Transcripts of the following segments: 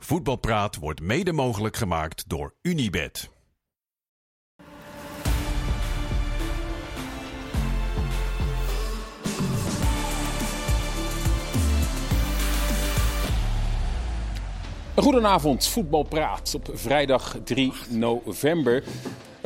Voetbalpraat wordt mede mogelijk gemaakt door Unibed. Goedenavond, voetbalpraat op vrijdag 3 november.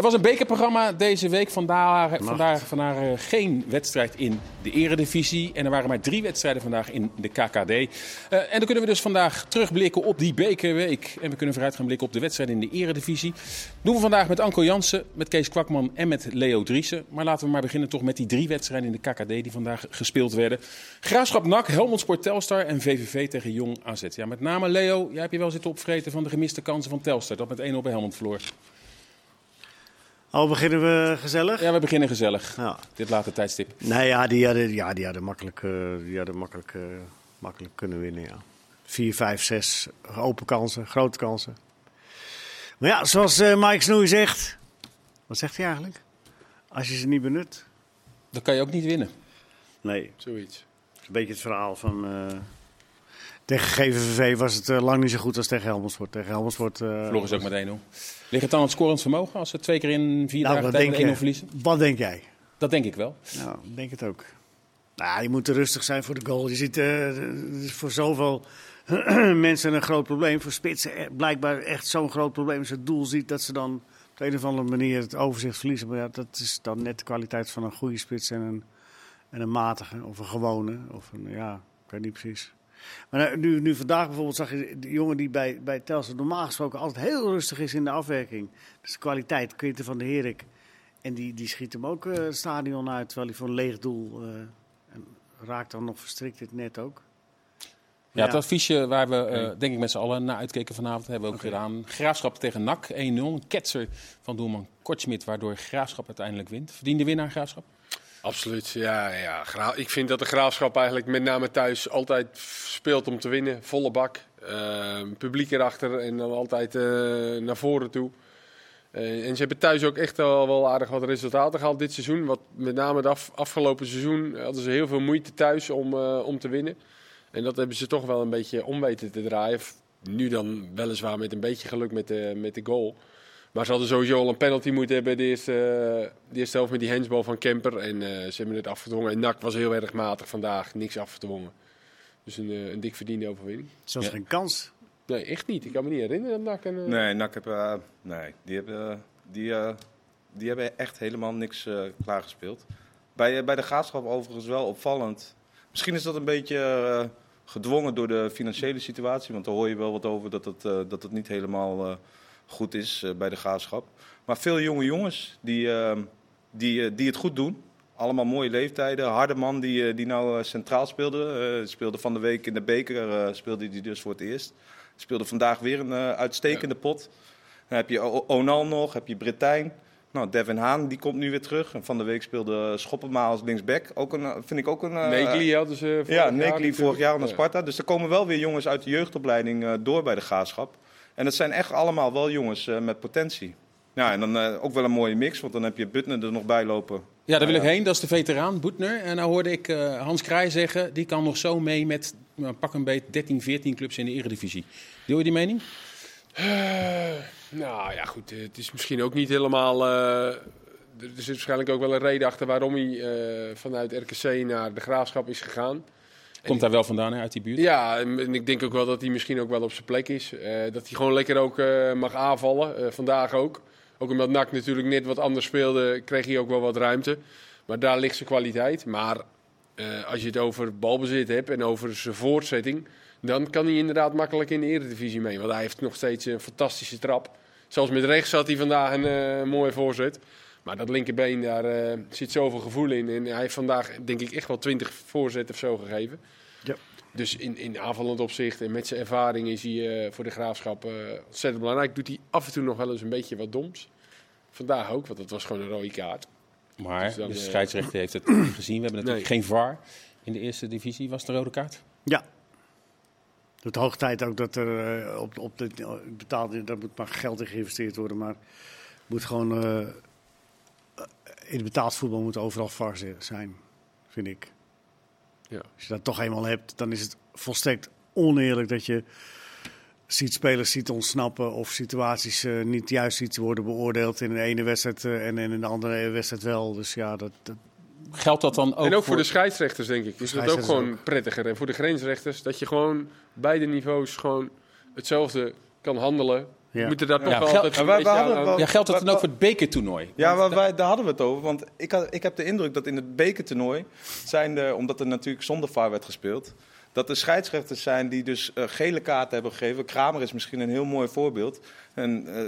Er was een bekerprogramma deze week. Vandaar, vandaar, vandaar eh, geen wedstrijd in de eredivisie. En er waren maar drie wedstrijden vandaag in de KKD. Eh, en dan kunnen we dus vandaag terugblikken op die bekerweek. En we kunnen vooruit gaan blikken op de wedstrijden in de eredivisie. doen we vandaag met Anko Jansen, met Kees Kwakman en met Leo Driessen. Maar laten we maar beginnen toch met die drie wedstrijden in de KKD die vandaag gespeeld werden. Graafschap NAC, Helmond Sport Telstar en VVV tegen Jong AZ. Ja, met name Leo, jij hebt je wel zitten opvreten van de gemiste kansen van Telstar. Dat met 1-0 bij Helmond verloor. Oh, beginnen we gezellig? Ja, we beginnen gezellig. Ja. Dit late tijdstip. Nee, ja, die hadden, ja, die hadden, makkelijk, eh, die hadden makkelijk, eh, makkelijk kunnen winnen, ja. 4, 5, 6 open kansen, grote kansen. Maar ja, zoals eh, Mike Snoei zegt... Wat zegt hij eigenlijk? Als je ze niet benut. Dan kan je ook niet winnen. Nee, Zoiets. het is een beetje het verhaal van... eh, tegen GVVV was het lang niet zo goed als tegen Helmond Sport. Tegen Helmond Sport... eh, ook met 1-0. Ligt het dan aan het scorend vermogen als ze twee keer in vier nou, dagen 1-0 je, verliezen? wat denk jij? Dat denk ik wel. Nou, ik denk het ook. Nou, je moet rustig zijn voor de goal. Je ziet, eh, is voor zoveel mensen een groot probleem. Voor spitsen eh, blijkbaar echt zo'n groot probleem. Als het doel ziet dat ze dan op de een of andere manier het overzicht verliezen. Maar ja, dat is dan net de kwaliteit van een goede spits en een, en een matige. Of een gewone. Of een, ja, ik weet niet precies. Maar nou, nu, nu vandaag bijvoorbeeld zag je de jongen die bij, bij Telstra normaal gesproken altijd heel rustig is in de afwerking. Dus de kwaliteit, Quinten van de Herik. En die, die schiet hem ook eh, het stadion uit, terwijl hij voor een leeg doel eh, en raakt dan nog verstrikt in het net ook. Ja, het adviesje waar we eh, denk ik met z'n allen naar uitkeken vanavond hebben we ook gedaan. Graafschap tegen NAC 1-0. Een ketser van doelman Kortsmit, waardoor Graafschap uiteindelijk wint. Verdiende winnaar Graafschap? Absoluut, ja. ja. Ik vind dat de graafschap eigenlijk met name thuis altijd speelt om te winnen. Volle bak. Eh, publiek erachter en dan altijd eh, naar voren toe. Eh, en ze hebben thuis ook echt wel, wel aardig wat resultaten gehaald dit seizoen. Wat met name het af, afgelopen seizoen hadden ze heel veel moeite thuis om, eh, om te winnen. En dat hebben ze toch wel een beetje om weten te draaien. Nu dan weliswaar met een beetje geluk met de, met de goal. Maar ze hadden sowieso al een penalty moeten hebben de eerste, de eerste helft met die handsbal van Kemper. En eh, ze hebben het afgedwongen. En NAC was heel erg matig vandaag, niks afgedwongen. Dus een, eh, een dik verdiende overwinning. Zelfs Ja. geen kans. Nee, echt niet. Ik kan me niet herinneren dat NAC... Een, eh, Nee, NAC heb, eh, nee die, hebben, die, eh, die hebben echt helemaal niks eh, klaargespeeld. Bij, eh, bij de graafschap overigens wel opvallend. Misschien is dat een beetje eh, gedwongen door de financiële situatie. Want daar hoor je wel wat over dat het, eh, dat het niet helemaal eh, goed is eh, bij de graafschap. Maar veel jonge jongens die, eh, die, eh, die het goed doen. Allemaal mooie leeftijden. Hardeman die, eh, die nou centraal speelde. speelde van de week in de beker. speelde die dus voor het eerst. Speelde vandaag weer een uitstekende pot. Dan heb je Onal nog, heb je Britijn. Nou, Devin Haan, die komt nu weer terug. En van de week speelde Schoppenma als linksback. Ook een, vind ik ook een... Negli hadden ze vorig Ja, jaar Negli natuurlijk. vorig jaar naar Ja. Sparta. Dus er komen wel weer jongens uit de jeugdopleiding door bij de Graafschap. En dat zijn echt allemaal wel jongens eh, met potentie. Ja, en dan eh, ook wel een mooie mix, want dan heb je Butner er nog bij lopen. Ja, daar wil ik Ja. heen. Dat is de veteraan Boetner. En nou hoorde ik eh, Hans Kraai zeggen, die kan nog zo mee met nou, pak een beet 13, 14 clubs in de eredivisie. Deel je die mening? Eh, nou ja, goed. Het is misschien ook niet helemaal. eh, er zit waarschijnlijk ook wel een reden achter waarom hij eh, vanuit RKC naar de graafschap is gegaan. Komt daar wel vandaan hè, uit die buurt? Ja, en ik denk ook wel dat hij misschien ook wel op zijn plek is. Eh, dat hij gewoon lekker ook eh, mag aanvallen. eh, vandaag ook. Ook omdat NAC natuurlijk net wat anders speelde, kreeg hij ook wel wat ruimte. Maar daar ligt zijn kwaliteit. Maar als je het over balbezit hebt en over zijn voortzetting... dan kan hij inderdaad makkelijk in de eredivisie mee. Want hij heeft nog steeds een fantastische trap. Zelfs met rechts had hij vandaag een mooie voorzet. Maar dat linkerbeen, daar eh, zit zoveel gevoel in. En hij heeft vandaag, denk ik, echt wel 20 voorzetten of zo gegeven. Ja. Dus in, in aanvallend opzicht en met zijn ervaring is hij eh, voor de graafschap eh, ontzettend belangrijk. Doet hij af en toe nog wel eens een beetje wat doms. Vandaag ook, want dat was gewoon een rode kaart. Maar Dus dan, de scheidsrechter heeft het niet gezien. We hebben natuurlijk Nee. geen VAR in de eerste divisie. Was het een rode kaart? Ja. Het hoog tijd ook dat er op, op de betaalde, daar moet maar geld in geïnvesteerd worden, maar moet gewoon eh, in het betaald voetbal moet overal VAR zi- zijn, vind ik. Ja. Als je dat toch eenmaal hebt, dan is het volstrekt oneerlijk dat je ziet spelers ziet ontsnappen of situaties eh, niet juist ziet worden beoordeeld in de ene wedstrijd eh, en in de andere wedstrijd wel. Dus ja, dat, dat Geldt dat dan ook, en ook voor, de scheidsrechters, denk ik. Is dat ook gewoon prettiger. En voor de grensrechters, dat je gewoon beide niveaus gewoon hetzelfde kan handelen. Ja. Moeten daar toch Ja, wel geld- wij- hadden Ja, geldt dat dan ook voor het bekertoernooi? Ja, maar wij, daar hadden we het over. Want ik, had, ik heb de indruk dat in het bekertoernooi, zijn de, omdat er natuurlijk zonder VAR werd gespeeld, dat er scheidsrechters zijn die dus eh, gele kaarten hebben gegeven. Kramer is misschien een heel mooi voorbeeld. En, eh,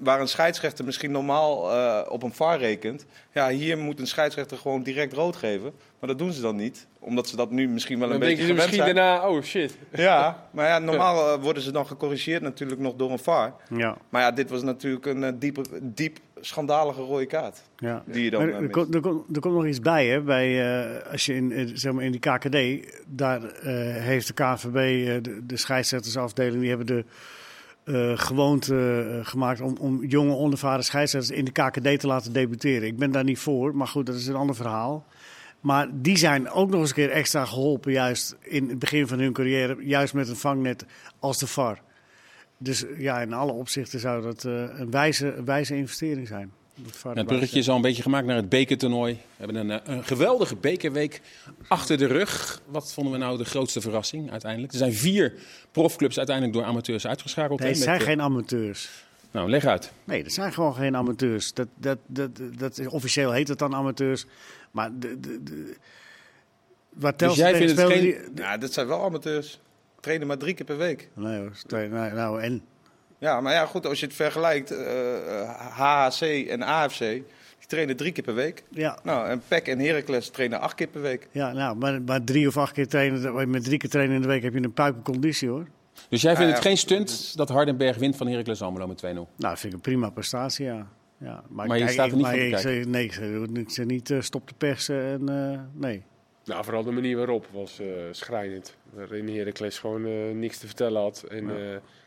waar een scheidsrechter misschien normaal eh, op een VAR rekent. Ja, hier moet een scheidsrechter gewoon direct rood geven. Maar dat doen ze dan niet, omdat ze dat nu misschien wel een Dan beetje denken ze gewend misschien zijn. daarna, oh shit. Ja, maar ja, normaal worden ze dan gecorrigeerd natuurlijk nog door een VAR. ja, Maar ja, dit was natuurlijk een diepe, diep schandalige rode kaart. ja. Die je dan Maar eh, er, komt, er, komt, er komt nog iets bij, hè? Bij, eh, als je in, eh, zeg maar in die KKD, daar heeft de KNVB, eh, de, de scheidsrechtersafdeling, die hebben de gewoonte gemaakt om, om jonge onervaren scheidsrechters in de KKD te laten debuteren. Ik ben daar niet voor, maar goed, dat is een ander verhaal. Maar die zijn ook nog eens een keer extra geholpen, juist in het begin van hun carrière, juist met een vangnet als de VAR. Dus ja, in alle opzichten zou dat eh, een, wijze, een wijze investering zijn. Dat Het bruggetje is al een beetje gemaakt naar het bekertoernooi. We hebben een, eh, een geweldige bekerweek achter de rug. Wat vonden we nou de grootste verrassing uiteindelijk? Er zijn vier profclubs uiteindelijk door amateurs uitgeschakeld. Nee, het zijn eh, geen amateurs. Nou, leg uit. Nee, dat zijn gewoon geen amateurs. Dat, dat, dat, dat is, officieel heet het dan amateurs. Maar de, de, de, waar Dus jij vindt het geen- die- Ja, dat zijn wel amateurs. Trainen maar drie keer per week. Nee hoor, nou, en... Ja, maar ja, goed, als je het vergelijkt, eh, HHC en AFC, die trainen drie keer per week. Ja, Nou, en PEC en Heracles trainen acht keer per week. ja nou, maar, maar drie of acht keer trainen, met drie keer trainen in de week heb je een puikenconditie hoor. Dus jij vindt Ja, het geen stunt dat Hardenberg wint van Heracles Almelo met 2-0? Nou, dat vind ik een prima prestatie, ja. ja Maar je kijk, staat er ik- niet maar van te ik Nee, ik zeg, ik zeg niet eh, stop de persen en eh, nee. Nou, vooral de manier waarop was eh, schrijnend. Waarin Heracles gewoon eh, niks te vertellen had. En, eh,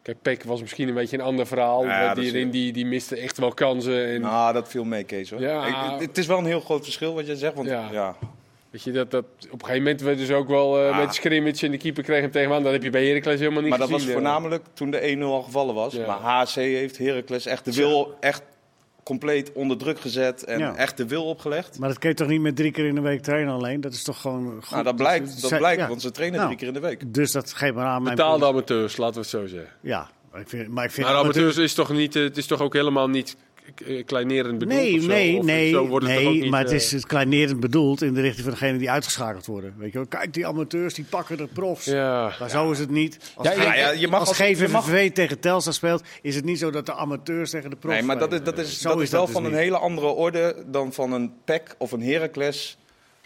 kijk, Peck was misschien een beetje een ander verhaal. Ja, dat is- die, die, die miste echt wel kansen. En, Nou, dat viel mee, Kees. Hoor. Ja. Ik- het, is wel een heel groot verschil wat jij zegt. Want, Ja. ja. Weet je, dat, dat, op een gegeven moment werd dus ook wel Ah. met scrimmage en de keeper kreeg hem tegen hem aan. Dat heb je bij Heracles helemaal niet Maar dat gezien. was eh. voornamelijk toen de 1-0 al gevallen was. Ja. Maar HC heeft Heracles echt de wil echt compleet onder druk gezet. En Ja. echt de wil opgelegd. Maar dat kun je toch niet met drie keer in de week trainen alleen? Dat is toch gewoon goed? Nou, dat blijkt, dat Zij- blijkt ja. want ze trainen Nou. drie keer in de week. Dus dat geeft maar aan mijn... Betaalde amateurs, laten we het zo zeggen. Ja, maar ik vind, maar ik vind Maar amateurs- amateurs is toch, niet, eh, het is toch ook helemaal niet kleinerend bedoeld Nee, of zo? nee, Of nee, zo wordt het toch ook nee niet, maar het eh, is het kleinerend bedoeld in de richting van degene die uitgeschakeld worden. Weet je wel? Kijk, die amateurs die pakken de profs. Ja, Maar zo is het niet. Als, Ja, ja, G- ja, je mag als als- je GVVV mag- tegen Telstar speelt, is het niet zo dat de amateurs tegen de profs Nee, maar dat is, dat is, Zo dat is wel dus van een niet. hele andere orde dan van een PEC of een Heracles.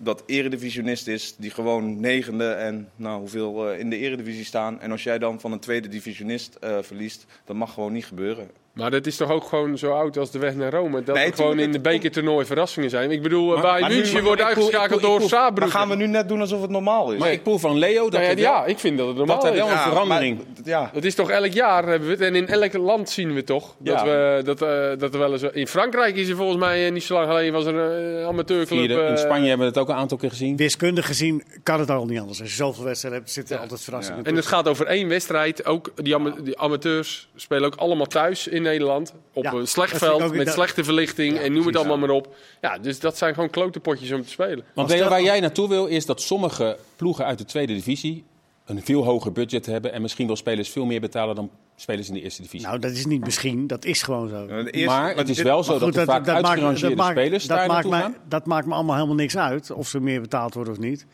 Dat eredivisionist is, die gewoon negende en nou, hoeveel eh, in de eredivisie staan. En als jij dan van een tweede divisionist eh, verliest, dat mag gewoon niet gebeuren. Maar dat is toch ook gewoon zo oud als de weg naar Rome. Dat Nee, er gewoon in de bekertoernooi verrassingen zijn. Ik bedoel, Maar- bij München wordt uitgeschakeld door Maar Saarbrücken. gaan we nu net doen alsof het normaal is? Maar ik proef van Leo dat ja, wel- ja, ik vind dat het normaal dat is. wel een Ja, verandering... maar- ja, Het is toch elk jaar hebben we het. En in elk land zien we toch. Dat, Ja. we, dat, eh, dat er wel eens. In Frankrijk is er volgens mij eh, niet zo lang geleden was er een eh, amateurclub. Vierde. In Spanje hebben we het ook een aantal keer gezien. Wiskundig gezien kan het al niet anders. Als je zoveel wedstrijden hebt, zitten altijd verrassingen Ja. En het gaat over één wedstrijd. Ook die, ama- die amateurs spelen ook allemaal thuis in Nederland. Op Ja, een slecht dat veld, ook- met dat- slechte verlichting. Ja, en noem het allemaal maar op. Ja, dus dat zijn gewoon klote potjes om te spelen. Want waar jij naartoe wil, is dat sommige ploegen uit de tweede divisie een veel hoger budget hebben en misschien wel spelers veel meer betalen dan spelers in de eerste divisie. Nou, dat is niet misschien, dat is gewoon zo. de eerste- maar het is dit- wel zo dat er vaak uitgerangeerde maakt- spelers dat daar maakt naartoe mij, gaan. Dat maakt me allemaal helemaal niks uit of ze meer betaald worden of niet.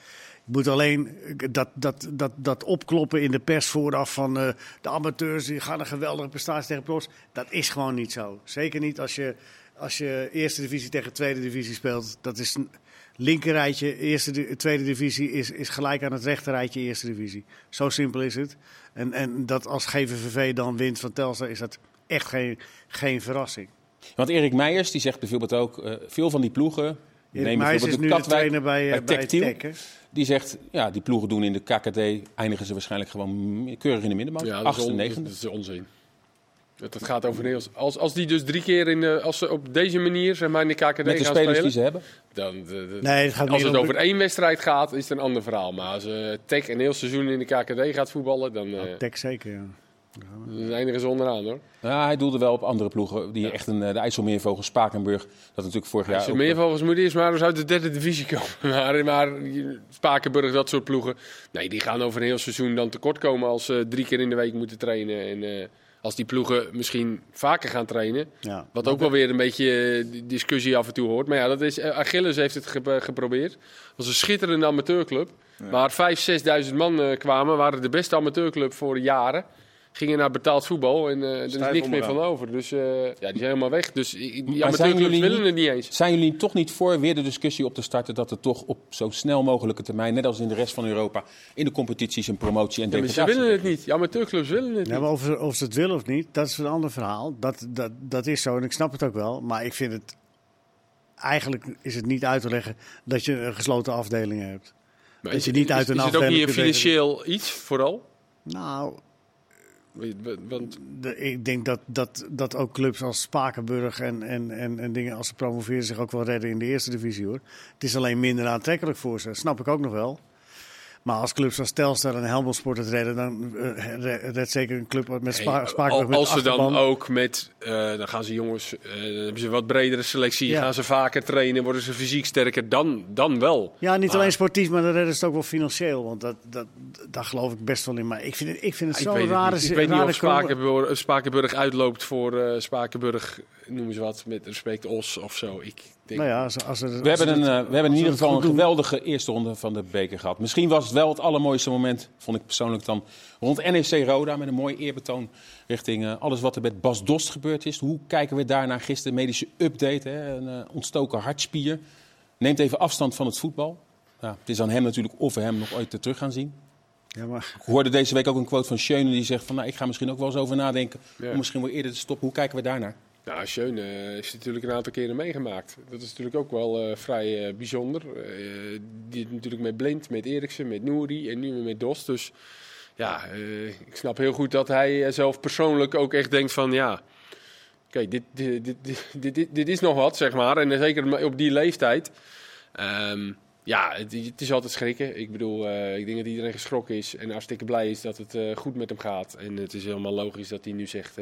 Moet alleen dat, dat, dat, dat opkloppen in de pers vooraf van eh, de amateurs die gaan een geweldige prestatie tegen profs. Dat is gewoon niet zo. Zeker niet als je, als je eerste divisie tegen tweede divisie speelt. Dat is een linkerrijtje, eerste, tweede divisie is, is gelijk aan het rechterrijtje eerste divisie. Zo simpel is het. En, en dat als GVVV dan wint van Telstar is dat echt geen, geen verrassing. Want Erik Meijers die zegt bijvoorbeeld ook, eh, veel van die ploegen, neem Meijs is nu de de Katwijk, trainer bij, eh, bij bij. Tech, hè? die zegt, ja, die ploegen doen in de KKD, eindigen ze waarschijnlijk gewoon keurig in de middenmoot. Ja, dat is, on- dat is onzin. Dat, dat gaat over heel... Als, als die dus drie keer in de, als ze op deze manier zeg maar, in de KKD Met de gaan spelers spelen... die ze hebben. Dan, de- de- Nee, het gaat als het om- over één wedstrijd gaat, is het een ander verhaal. Maar als eh Tech een heel seizoen in de KKD gaat voetballen, dan... eh, Tech zeker, ja. Dan eindigen ze onderaan hoor. Ja, hij doelde wel op andere ploegen. Die echt een, eh, de IJsselmeervogels, Spakenburg. Dat natuurlijk vorig jaar Als ook- meervogels moet eerst maar eens uit de derde divisie komen. Maar, maar Spakenburg, dat soort ploegen. Nee, die gaan over een heel seizoen dan tekort komen als ze drie keer in de week moeten trainen. En eh, als die ploegen misschien vaker gaan trainen. Ja. Wat ook wel weer een beetje eh, discussie af en toe hoort. Maar ja, dat is, eh, Achilles heeft het ge- geprobeerd. Het was een schitterende amateurclub. Waar 5.000, 6.000 man eh, kwamen. Waren de beste amateurclub voor jaren. Gingen naar betaald voetbal en eh, er is niks meer van over. Dus eh, ja, die zijn helemaal weg. Dus die zijn amateurclubs jullie willen niet- het niet eens. Zijn jullie toch niet voor weer de discussie op te starten dat er toch op zo snel mogelijke termijn, net als in de rest van Europa, in de competities een promotie en Ja, maar ze willen het niet. Die amateurclubs willen het Ja, niet. maar of ze, of ze het willen of niet, dat is een ander verhaal. Dat, dat, dat is zo en ik snap het ook wel. Maar ik vind het... Eigenlijk is het niet uit te leggen dat je een gesloten afdeling hebt. Maar dat is, je niet is- uit een is het ook niet financieel iets vooral? Nou, Want de- ik denk dat, dat, dat ook clubs als Spakenburg en, en, en, en dingen als ze promoveren zich ook wel redden in de eerste divisie hoor. Het is alleen minder aantrekkelijk voor ze, snap ik ook nog wel. Maar als clubs als Telstar en Helmond Sport het redden, dan re- redt zeker een club met Spa Spakenburg als ze dan ook met, eh, dan gaan ze jongens, eh, dan hebben ze wat bredere selectie, Ja. gaan ze vaker trainen, worden ze fysiek sterker, dan, dan wel. Ja, niet Maar- alleen sportief, maar dan redden ze het ook wel financieel. Want dat, dat, daar geloof ik best wel in. Maar ik vind het, ik vind het rare... niet. ik weet niet of Spakenburg, Spakenburg uitloopt voor Spakenburg, noem ze wat, met respect Os of zo. Ik Nou ja, als, als er, We hebben, een, eh, we hebben in ieder geval een doen. geweldige eerste ronde van de beker gehad. Misschien was het wel het allermooiste moment, vond ik persoonlijk dan, rond NEC Roda. Met een mooi eerbetoon richting eh, alles wat er met Bas Dost gebeurd is. Hoe kijken we daarnaar? Gisteren medische update, hè? een eh, ontstoken hartspier. Neemt even afstand van het voetbal. Ja, het is aan hem natuurlijk of we hem nog ooit terug gaan zien. Ja, maar, Ik hoorde deze week ook een quote van Schöne die zegt van... Nou, ik ga misschien ook wel eens over nadenken Ja. om misschien wel eerder te stoppen. Hoe kijken we daarnaar? Nou, Schöne eh, heeft natuurlijk een aantal keren meegemaakt. Dat is natuurlijk ook wel eh, vrij eh, bijzonder. Eh, die natuurlijk met Blind, met Eriksen, met Nouri en nu weer met Dos. Dus ja, ik snap heel goed dat hij zelf persoonlijk ook echt denkt van ja... Kijk, dit, dit, dit, dit, dit, is nog wat, zeg maar. En zeker op die leeftijd. Ehm, ja, het, is altijd schrikken. Ik bedoel, ik denk dat iedereen geschrokken is en hartstikke blij is dat het goed met hem gaat. En het is helemaal logisch dat hij nu zegt,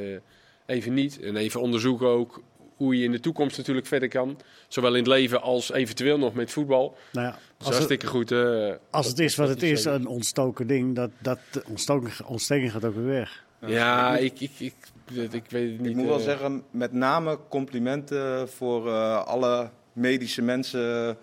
even niet. En even onderzoeken ook hoe je in de toekomst natuurlijk verder kan. Zowel in het leven als eventueel nog met voetbal. nou ja, Dat is als, het, goed. eh, als het is wat het is een ontstoken ding, dat, dat de ontstoking, ontsteking gaat ook weer weg. ja, ik, ik, ik, ik, ik weet het niet. Ik moet wel eh, zeggen, met name complimenten voor eh, alle medische mensen.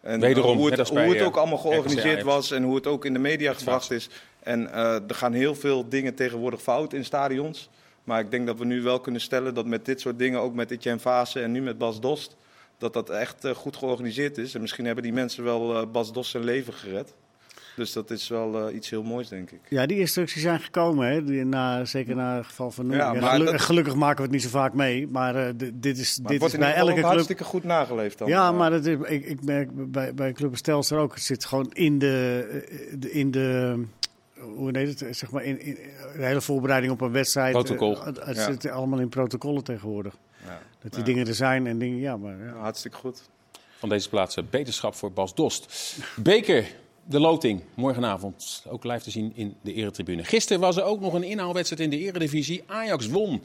En Wederom, hoe het, bij, hoe het ook allemaal georganiseerd was en hoe het ook in de media gebracht is. En eh, er gaan heel veel dingen tegenwoordig fout in stadions. Maar ik denk dat we nu wel kunnen stellen dat met dit soort dingen, ook met Etienne Vase en nu met Bas Dost, dat dat echt eh, goed georganiseerd is. En misschien hebben die mensen wel eh, Bas Dost zijn leven gered. Dus dat is wel eh, iets heel moois, denk ik. Ja, die instructies zijn gekomen, hè? Die, na, zeker na het geval van Noem. Ja, gelu- dat- Gelukkig maken we het niet zo vaak mee, maar dit is, Maar dit wordt is bij elke club... hartstikke goed nageleefd dan. Ja, maar dat is, ik, ik merk bij, bij Club ook, het zit gewoon in de, de- in de hoe heet het, zeg maar, in, in de hele voorbereiding op een wedstrijd. Protocol. eh, Het, Ja. zit allemaal in protocollen tegenwoordig. ja. Dat die Ja. dingen er zijn en dingen, ja, maar ja. Hartstikke goed. Van deze plaats eh, beterschap voor Bas Dost. Beker, de loting, morgenavond. Ook live te zien in de eretribune. Gisteren was er ook nog een inhaalwedstrijd in de eredivisie. Ajax won.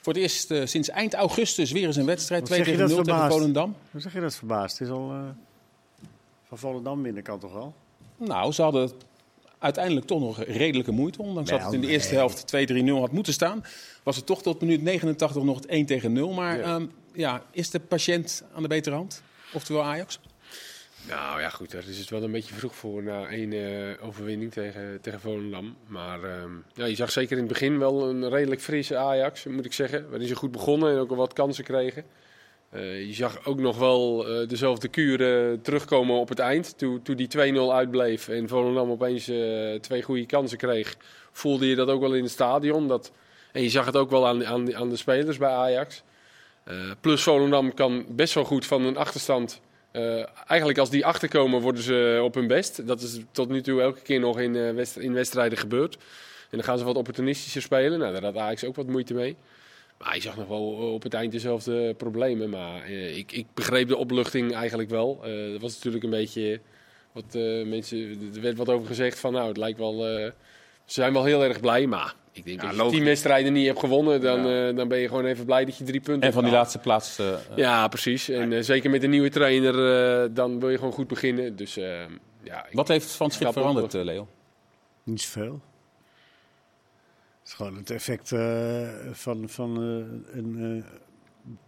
Voor het eerst eh, sinds eind augustus weer eens een wedstrijd. Wat 2 zeg je tegen 0 dat tegen verbaasd? Volendam. Hoe zeg je dat verbaasd? Het is al eh, van Volendam minder kan toch wel? Nou, ze hadden uiteindelijk toch nog redelijke moeite. Ondanks dat het in de eerste nee. helft 2-3-0 had moeten staan. Was het toch tot minuut 89 nog het 1 tegen 0. Maar Ja. ja. ja, is de patiënt aan de betere hand? Oftewel Ajax? Nou ja, goed, daar is het wel een beetje vroeg voor na één eh, overwinning tegen, tegen Volendam. Maar ehm, ja, je zag zeker in het begin wel een redelijk frisse Ajax, moet ik zeggen. Waarin ze goed begonnen en ook al wat kansen kregen. Eh, je zag ook nog wel eh, dezelfde kuren terugkomen op het eind. Toen, toen die 2-0 uitbleef en Volendam opeens eh, twee goede kansen kreeg, voelde je dat ook wel in het stadion. Dat, en je zag het ook wel aan, aan, aan de spelers bij Ajax. Plus Volendam kan best wel goed van een achterstand eigenlijk als die achterkomen worden ze op hun best. Dat is tot nu toe elke keer nog in, in wedstrijden gebeurd. En dan gaan ze wat opportunistischer spelen. Nou, daar had Ajax ook wat moeite mee. Maar je zag nog wel op het eind dezelfde problemen. Maar eh, ik, ik begreep de opluchting eigenlijk wel. Eh dat was natuurlijk een beetje wat eh, mensen... Er werd wat over gezegd van nou, het lijkt wel... eh, Ze zijn wel heel erg blij, maar ik denk Ja, als je tien wedstrijden niet hebt gewonnen, dan, eh, dan ben je gewoon even blij dat je drie punten En van die hebt laatste plaats. eh. Ja, precies. En eh, zeker met een nieuwe trainer, eh, dan wil je gewoon goed beginnen. Dus eh, ja, ik- Wat heeft Van Schip veranderd, eh, Leo? Niet zoveel. Het is gewoon het effect eh, van, van eh, een, eh,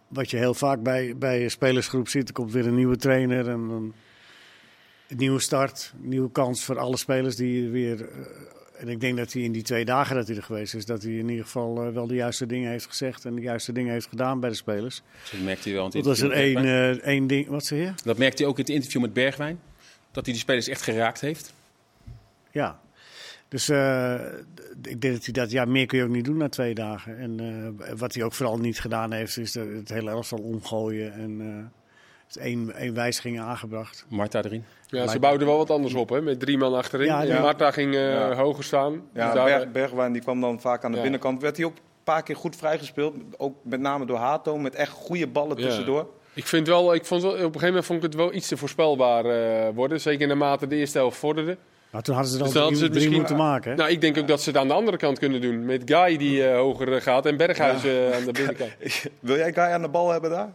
wat je heel vaak bij, bij een spelersgroep ziet. Er komt weer een nieuwe trainer en dan een nieuwe start, een nieuwe kans voor alle spelers die weer. en ik denk dat hij in die twee dagen dat hij er geweest is, dat hij in ieder geval wel de juiste dingen heeft gezegd en de juiste dingen heeft gedaan bij de spelers. Dat merkte hij wel in het Dat was er één, één ding. Wat zeg je? Dat merkte hij ook in het interview met Bergwijn. Dat hij die spelers echt geraakt heeft. Ja. Dus eh, ik denk dat hij dat, ja, meer kun je ook niet doen na twee dagen. En eh, wat hij ook vooral niet gedaan heeft, is het hele elftal omgooien. En eh het één, één wijziging aangebracht. Marta erin. ja, ze bouwden wel wat anders op, hè? met drie man achterin. Ja. Marta ging eh, Ja. hoger staan. Ja, Dus daar- Berg, Bergwijn die kwam dan vaak aan de Ja. binnenkant. Werd hij ook een paar keer goed vrijgespeeld. Ook met name door Hato, met echt goede ballen Ja. tussendoor. Ik vind wel, ik vond wel, op een gegeven moment vond ik het wel iets te voorspelbaar eh, worden. Zeker naarmate de eerste helft vorderde. Maar toen hadden ze Dus dan drie, hadden ze het drie misschien- moeten maken. hè? Nou, ik denk ook dat ze het aan de andere kant kunnen doen. Met Guy die eh, hoger gaat en Berghuis eh, aan de binnenkant. Wil jij Guy aan de bal hebben daar?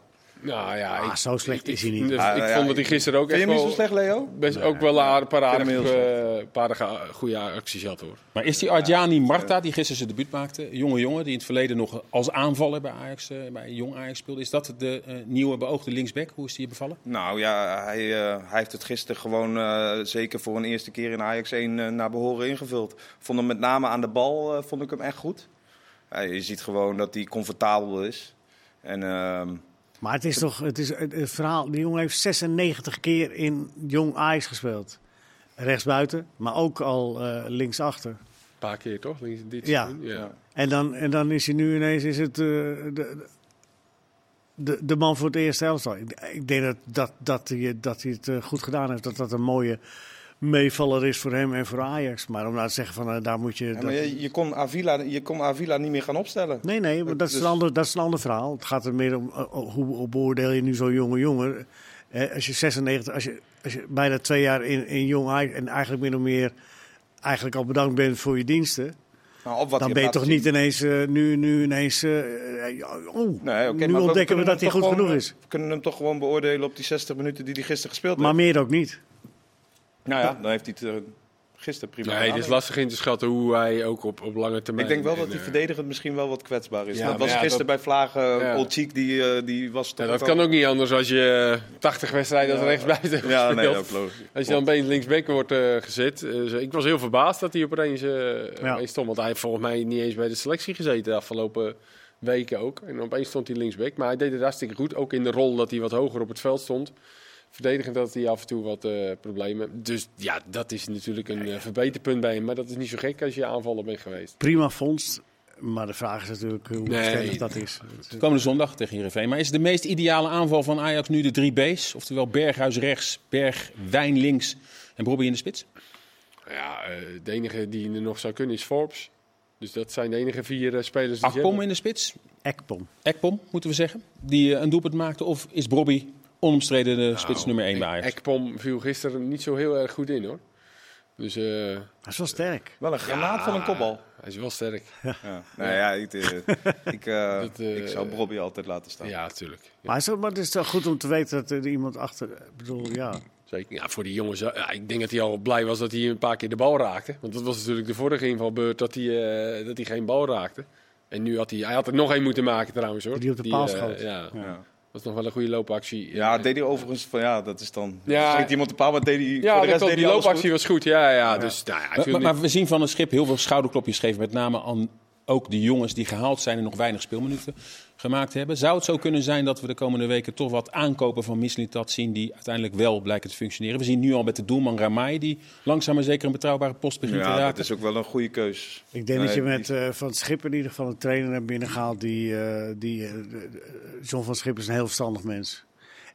Nou ja, Ah, ik, zo slecht ik, is hij niet. dus Ah, ik ja, vond dat hij gisteren ook Vind je echt hem niet wel, zo slecht, Leo? best, ook wel een paar aardige, eh, paar goede acties had hoor. Maar is die Arjani Marta, die gisteren zijn debuut maakte, een jonge jongen die in het verleden nog als aanvaller bij Ajax, eh, bij Jong Ajax speelde, is dat de eh, nieuwe beoogde linksback? Hoe is die je bevallen? Nou ja, hij, eh, hij heeft het gisteren gewoon eh, zeker voor een eerste keer in Ajax 1 eh, naar behoren ingevuld. Vond hem met name aan de bal eh, vond ik hem echt goed. Je ziet gewoon dat hij comfortabel is. En ehm, Maar het is toch het, is het, het verhaal. Die jongen heeft 96 keer in jong Ajax gespeeld. Rechtsbuiten, maar ook al eh, linksachter. Een paar keer toch? Links- Dit ja. Ja. En dan, en dan is hij nu ineens is het, eh, de, de, de man voor het eerste elftal. Ik, ik denk dat, dat, dat, hij, dat hij het eh, goed gedaan heeft. Dat dat een mooie meevaller is voor hem en voor Ajax. Maar om nou te zeggen van eh, daar moet je... ja, dat- maar je, je, kon Avila, je kon Avila niet meer gaan opstellen. Nee, nee, maar dat is, Dus- een ander, dat is een ander verhaal. Het gaat er meer om eh, hoe, hoe beoordeel je nu zo'n jonge jongen. Eh, als je 96, als je, als je bijna twee jaar in, in jong Ajax en eigenlijk min of meer eigenlijk al bedankt bent voor je diensten. Nou, dan ben je toch niet ineens, eh, nu, nu ineens, eh, eh, oh, Nee, nu maar ontdekken we dat hij goed genoeg is. We kunnen hem toch gewoon beoordelen op die 60 minuten die hij gisteren gespeeld Maar heeft. meer ook niet. Nou ja, dan heeft hij het eh, gisteren prima Nee, gedaan. het is lastig in te schatten hoe hij ook op, op lange termijn... Ik denk wel dat hij eh, verdedigend misschien wel wat kwetsbaar is. Ja, dat was ja, gisteren bij Vlagen, Ja. Olcic, die, eh, die was toch Ja, dat ook kan ook niet anders als je 80 wedstrijden als rechtsbuiten hebt Ja, nee, gespeeld. ook logisch. Als je dan opeens linksback wordt eh, gezet. Eh, dus ik was heel verbaasd dat hij opeens, eh Ja. opeens stond. Want hij heeft volgens mij niet eens bij de selectie gezeten de afgelopen weken ook. En opeens stond hij linksback. Maar hij deed het hartstikke goed. Ook in de rol dat hij wat hoger op het veld stond. Verdedigend had hij af en toe wat eh, problemen. Dus ja, dat is natuurlijk een eh, verbeterpunt bij hem. Maar dat is niet zo gek als je aanvaller bent geweest. Prima vondst. Maar de vraag is natuurlijk hoe Nee. dat is. Komende zondag tegen Heerenveen. Maar is de meest ideale aanval van Ajax nu de drie B's? Oftewel Berghuis rechts, Bergwijn links en Bobby in de spits? Ja, eh, de enige die er nog zou kunnen is Forbes. Dus dat zijn de enige vier eh, spelers die Akpom hebben. in de spits? Ekpom. Ekpom, moeten we zeggen. Die eh, een doelpunt maakte. Of is Bobby onomstreden de spits Nou, nummer 1 bij Ek- Ajax? Ekpom viel gisteren niet zo heel erg goed in hoor. Dus eh, Hij is wel sterk. Wel een granaat van een kopbal. hij is wel sterk. Ja. Nou ja, ik, eh, ik, eh, Dat, eh, ik zou Bobby altijd laten staan. Ja, natuurlijk. Ja, Maar, het is, maar het is toch goed om te weten dat er iemand achter... Ik bedoel, ja. zeker. Ja, voor die jongens. eh, Ja, ik denk dat hij al blij was dat hij een paar keer de bal raakte. Want dat was natuurlijk de vorige invalbeurt dat hij, eh, dat hij geen bal raakte. En nu had hij, hij had er nog één moeten maken trouwens hoor. Die op de paal eh, schoot. ja, Is nog wel een goede loopactie. Ja, deed hij overigens van ja, dat is dan. Ja. Schiet iemand op paal, maar deed hij. Ja, voor de dat rest deed die loopactie goed. was goed. Ja, ja, dus nou ja, maar we zien van een schip heel veel schouderklopjes geven. Met name aan ook de jongens die gehaald zijn en nog weinig speelminuten gemaakt hebben. Zou het zo kunnen zijn dat we de komende weken toch wat aankopen van Mislintat zien die uiteindelijk wel blijken te functioneren? We zien nu al met de doelman Ramai die langzaam maar zeker een betrouwbare post begint te Ja, raken. dat is ook wel een goede keus. Ik denk Nee, dat je met eh, Van Schip in ieder geval een trainer hebt binnengehaald die... eh, die eh, John van Schip is een heel verstandig mens.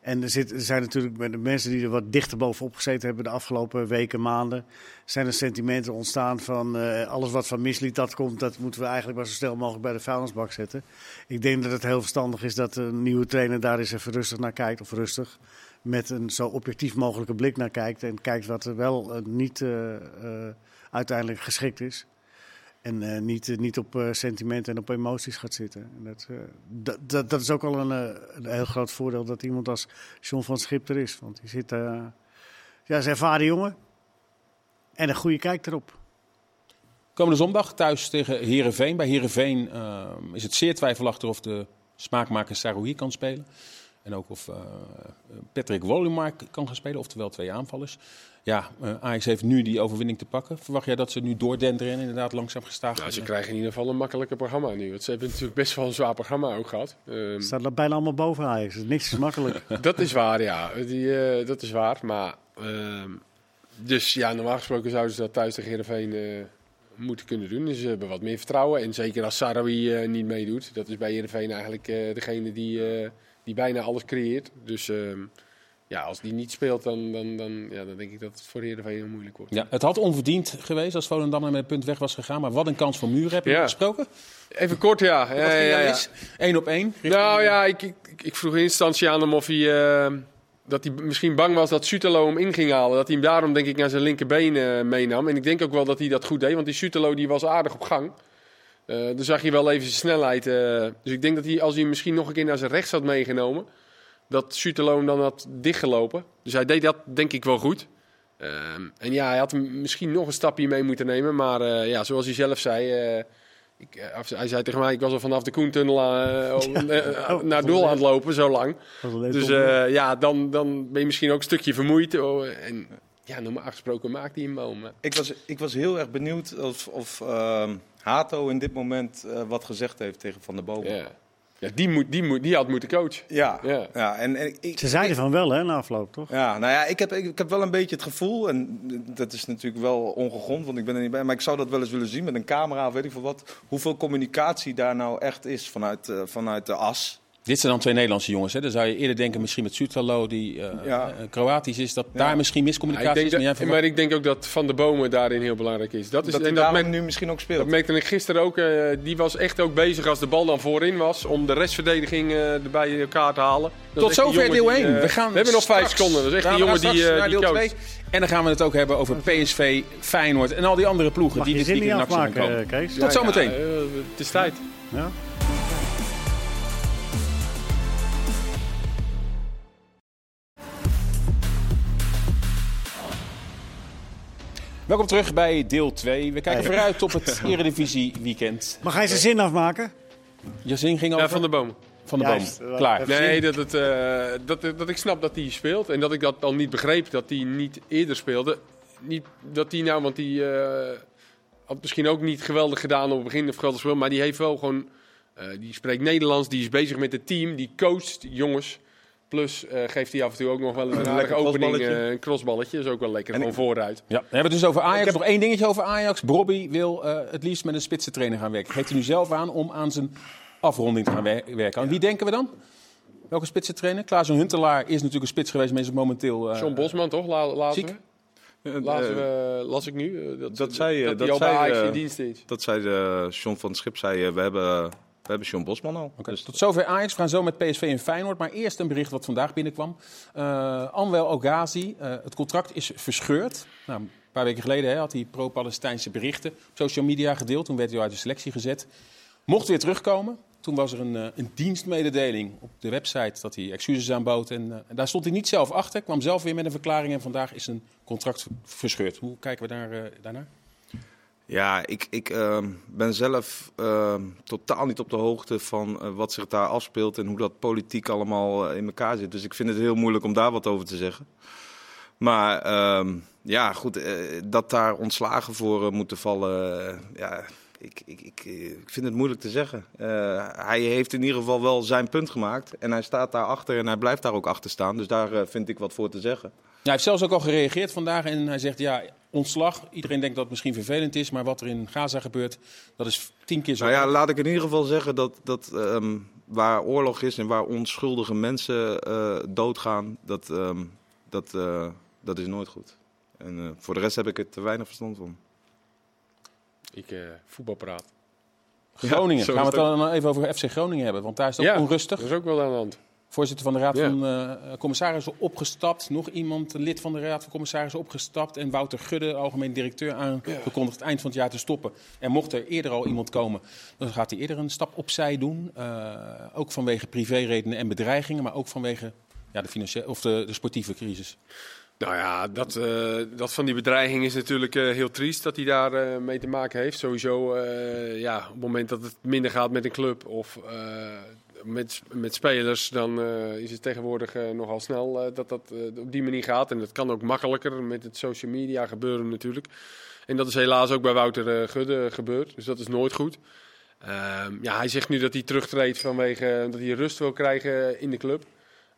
En er, zit, er zijn natuurlijk met de mensen die er wat dichter bovenop gezeten hebben de afgelopen weken, maanden, zijn er sentimenten ontstaan van eh, alles wat van Mislitat komt, dat moeten we eigenlijk maar zo snel mogelijk bij de vuilnisbak zetten. Ik denk dat het heel verstandig is dat een nieuwe trainer daar eens even rustig naar kijkt, of rustig, met een zo objectief mogelijke blik naar kijkt en kijkt wat er wel eh, niet eh, uiteindelijk geschikt is. En eh, niet, eh, niet op eh, sentimenten en op emoties gaat zitten. En dat, dat, dat, is ook al een, een heel groot voordeel dat iemand als John van Schip er is. Want die zit, ja, is ervaren jongen. En een goede kijk erop. Komende zondag thuis tegen Herenveen. Bij Herenveen is het zeer twijfelachtig of de smaakmaker Saroui kan spelen. En ook of eh, Patrick Wolumark kan gaan spelen, oftewel twee aanvallers. Ja, eh, Ajax heeft nu die overwinning te pakken. Verwacht jij dat ze nu doordenderen en inderdaad langzaam gestaag Nou, ze krijgen in ieder geval een makkelijker programma nu. Want ze hebben natuurlijk best wel een zwaar programma ook gehad. Ehm, Staat er bijna allemaal boven Ajax. Dus niks is makkelijk. dat is waar, ja. Die, eh, dat is waar. Maar, ehm, dus ja, normaal gesproken zouden ze dat thuis tegen Heerenveen eh moeten kunnen doen. Dus ze hebben wat meer vertrouwen. En zeker als Sarawi eh, niet meedoet. Dat is bij Heerenveen eigenlijk eh, degene die, eh, die bijna alles creëert. Dus ehm, ja, als die niet speelt, dan, dan, dan, ja, dan denk ik dat het voor Heerenveen heel moeilijk wordt. Ja, het had onverdiend geweest als Volendam met een punt weg was gegaan. Maar wat een kans voor Muur heb je Ja. gesproken? Even kort, ja. Wat ja, ging ja, ja. Eén op één? Nou ja, ik, ik, ik vroeg in instantie aan hem of hij, eh, dat hij misschien bang was dat Sutelo hem in ging halen. Dat hij hem daarom denk ik naar zijn linkerbeen eh, meenam. En ik denk ook wel dat hij dat goed deed, want die Sutelo die was aardig op gang. Eh dan zag je wel even zijn snelheid. eh. dus ik denk dat hij, als hij misschien nog een keer naar zijn rechts had meegenomen, dat Sutelo hem dan had dichtgelopen. Dus hij deed dat denk ik wel goed. Ehm, en ja, hij had misschien nog een stapje mee moeten nemen. Maar eh, ja, zoals hij zelf zei, eh, ik, hij zei tegen mij, ik was al vanaf de Koentunnel eh, eh, eh, naar doel aan het lopen, zo lang. Dus eh, ja, dan, dan ben je misschien ook een stukje vermoeid. Oh, en ja, normaal gesproken maakt hij een boom. hè. Ik was, ik was heel erg benieuwd of, of ehm, Hato in dit moment eh, wat gezegd heeft tegen Van der Bomen. Ja, ja die, moet, die, moet, die had moeten coachen. Ja, Ja. ja. en, en ik, Ze zeiden van wel, hè, na afloop, toch? Ja, nou ja, ik heb, ik, ik heb wel een beetje het gevoel, en dat is natuurlijk wel ongegrond, want ik ben er niet bij, maar ik zou dat wel eens willen zien met een camera of weet ik veel wat, hoeveel communicatie daar nou echt is vanuit, eh, vanuit de as. Dit zijn dan twee Nederlandse jongens. Hè? Dan zou je eerder denken misschien met Sutalo, die eh, Ja. eh, Kroatisch is, dat Ja. daar misschien miscommunicatie is. Maar dat, maar ik denk ook dat Van de Bomen daarin heel belangrijk is. Dat is Dat en dat, merk- nu misschien ook speelt. dat merkte ik gisteren ook. eh, die was echt ook bezig als de bal dan voorin was. Om de restverdediging eh erbij in elkaar te halen. Dat Tot zover deel die, 1. eh, we, gaan we hebben nog vijf seconden. Dat is echt we jongen gaan die, eh, naar die deel coacht. 2. En dan gaan we het ook hebben over PSV, Feyenoord en al die andere ploegen Mag die je dit niet weekend in actie komen. Kees? Tot zometeen. Het is tijd. Ja? Welkom terug bij deel 2. We kijken vooruit op het Eredivisie weekend. Mag hij zijn zin afmaken? Je zin ging over Ja, van de bomen. Van de Juist. Boom. Klaar. Nee, dat, het, eh, dat, dat ik snap dat hij speelt. En dat ik dat al niet begreep dat hij niet eerder speelde. Niet dat hij nou, want die eh, had misschien ook niet geweldig gedaan op het begin of geweldig speel. Maar die heeft wel gewoon, eh, die spreekt Nederlands, die is bezig met het team, die coacht jongens. Plus eh, geeft hij af en toe ook nog wel een lekker opening, crossballetje. eh, een crossballetje. Dat is ook wel lekker, En gewoon vooruit. Ja, we hebben het dus over Ajax. Nog één dingetje over Ajax. Bobby wil eh, het liefst met een spitse trainer gaan werken. Geeft hij nu zelf aan om aan zijn afronding te gaan wer- werken. Aan wie denken we dan? Welke spitse trainer? Klaas Huntelaar is natuurlijk een spits geweest, maar is momenteel... eh, John Bosman toch? La, lazen ziek? we? Lazen we, las ik nu. dat, dat zei, dat, dat al bij zei, Ajax in dienst is. Dat zei de John van het Schip, zei, we, hebben, we hebben John Bosman al. Dus Tot zover Ajax. We gaan zo met PSV en Feyenoord. Maar eerst een bericht wat vandaag binnenkwam. Eh Anwel Ogazi, eh, het contract is verscheurd. Nou, een paar weken geleden hè, had hij pro-Palestijnse berichten op social media gedeeld. Toen werd hij uit de selectie gezet. Mocht weer terugkomen. Toen was er een, eh, een dienstmededeling op de website dat hij excuses aanbood. En, daar stond hij niet zelf achter. Kwam zelf weer met een verklaring. En vandaag is een contract verscheurd. Hoe kijken we daar, daarnaar? Ja, ik, ik ehm, ben zelf ehm, totaal niet op de hoogte van eh, wat zich daar afspeelt en hoe dat politiek allemaal eh, in elkaar zit. Dus ik vind het heel moeilijk om daar wat over te zeggen. Maar ehm, ja, goed, eh, dat daar ontslagen voor moeten vallen, ja, ik, ik, ik, ik vind het moeilijk te zeggen. Hij heeft in ieder geval wel zijn punt gemaakt en hij staat daarachter en hij blijft daar ook achter staan. Dus daar vind ik wat voor te zeggen. Hij heeft zelfs ook al gereageerd vandaag en hij zegt ja, ontslag. Iedereen denkt dat het misschien vervelend is, maar wat er in Gaza gebeurt, dat is tien keer zo. Nou ja, laat ik in ieder geval zeggen dat, dat ehm, waar oorlog is en waar onschuldige mensen eh, doodgaan, dat, ehm, dat, eh, dat is nooit goed. En eh, voor de rest heb ik er te weinig verstand van. Ik eh voetbalpraat. Groningen. Ja, Gaan we het het dan even over FC Groningen hebben, want daar is het ook Ja, onrustig. Dat is ook wel aan de hand. Voorzitter van de Raad Ja. van eh, Commissarissen opgestapt. Nog iemand, lid van de Raad van Commissarissen opgestapt. En Wouter Gudde, algemeen directeur, aangekondigd eind van het jaar te stoppen. En mocht er eerder al iemand komen, dan gaat hij eerder een stap opzij doen. Eh, ook vanwege privéredenen en bedreigingen, maar ook vanwege ja, de, financiële, of de, de sportieve crisis. Nou ja, dat, eh, dat van die bedreiging is natuurlijk heel triest dat hij daar mee te maken heeft. Sowieso, ja, op het moment dat het minder gaat met een club of met, met spelers, dan eh, is het tegenwoordig eh, nogal snel eh, dat dat op die manier gaat. En dat kan ook makkelijker met het social media gebeuren natuurlijk. En dat is helaas ook bij Wouter Gudde gebeurd, dus dat is nooit goed. Ehm, ja, hij zegt nu dat hij terugtreedt vanwege dat hij rust wil krijgen in de club.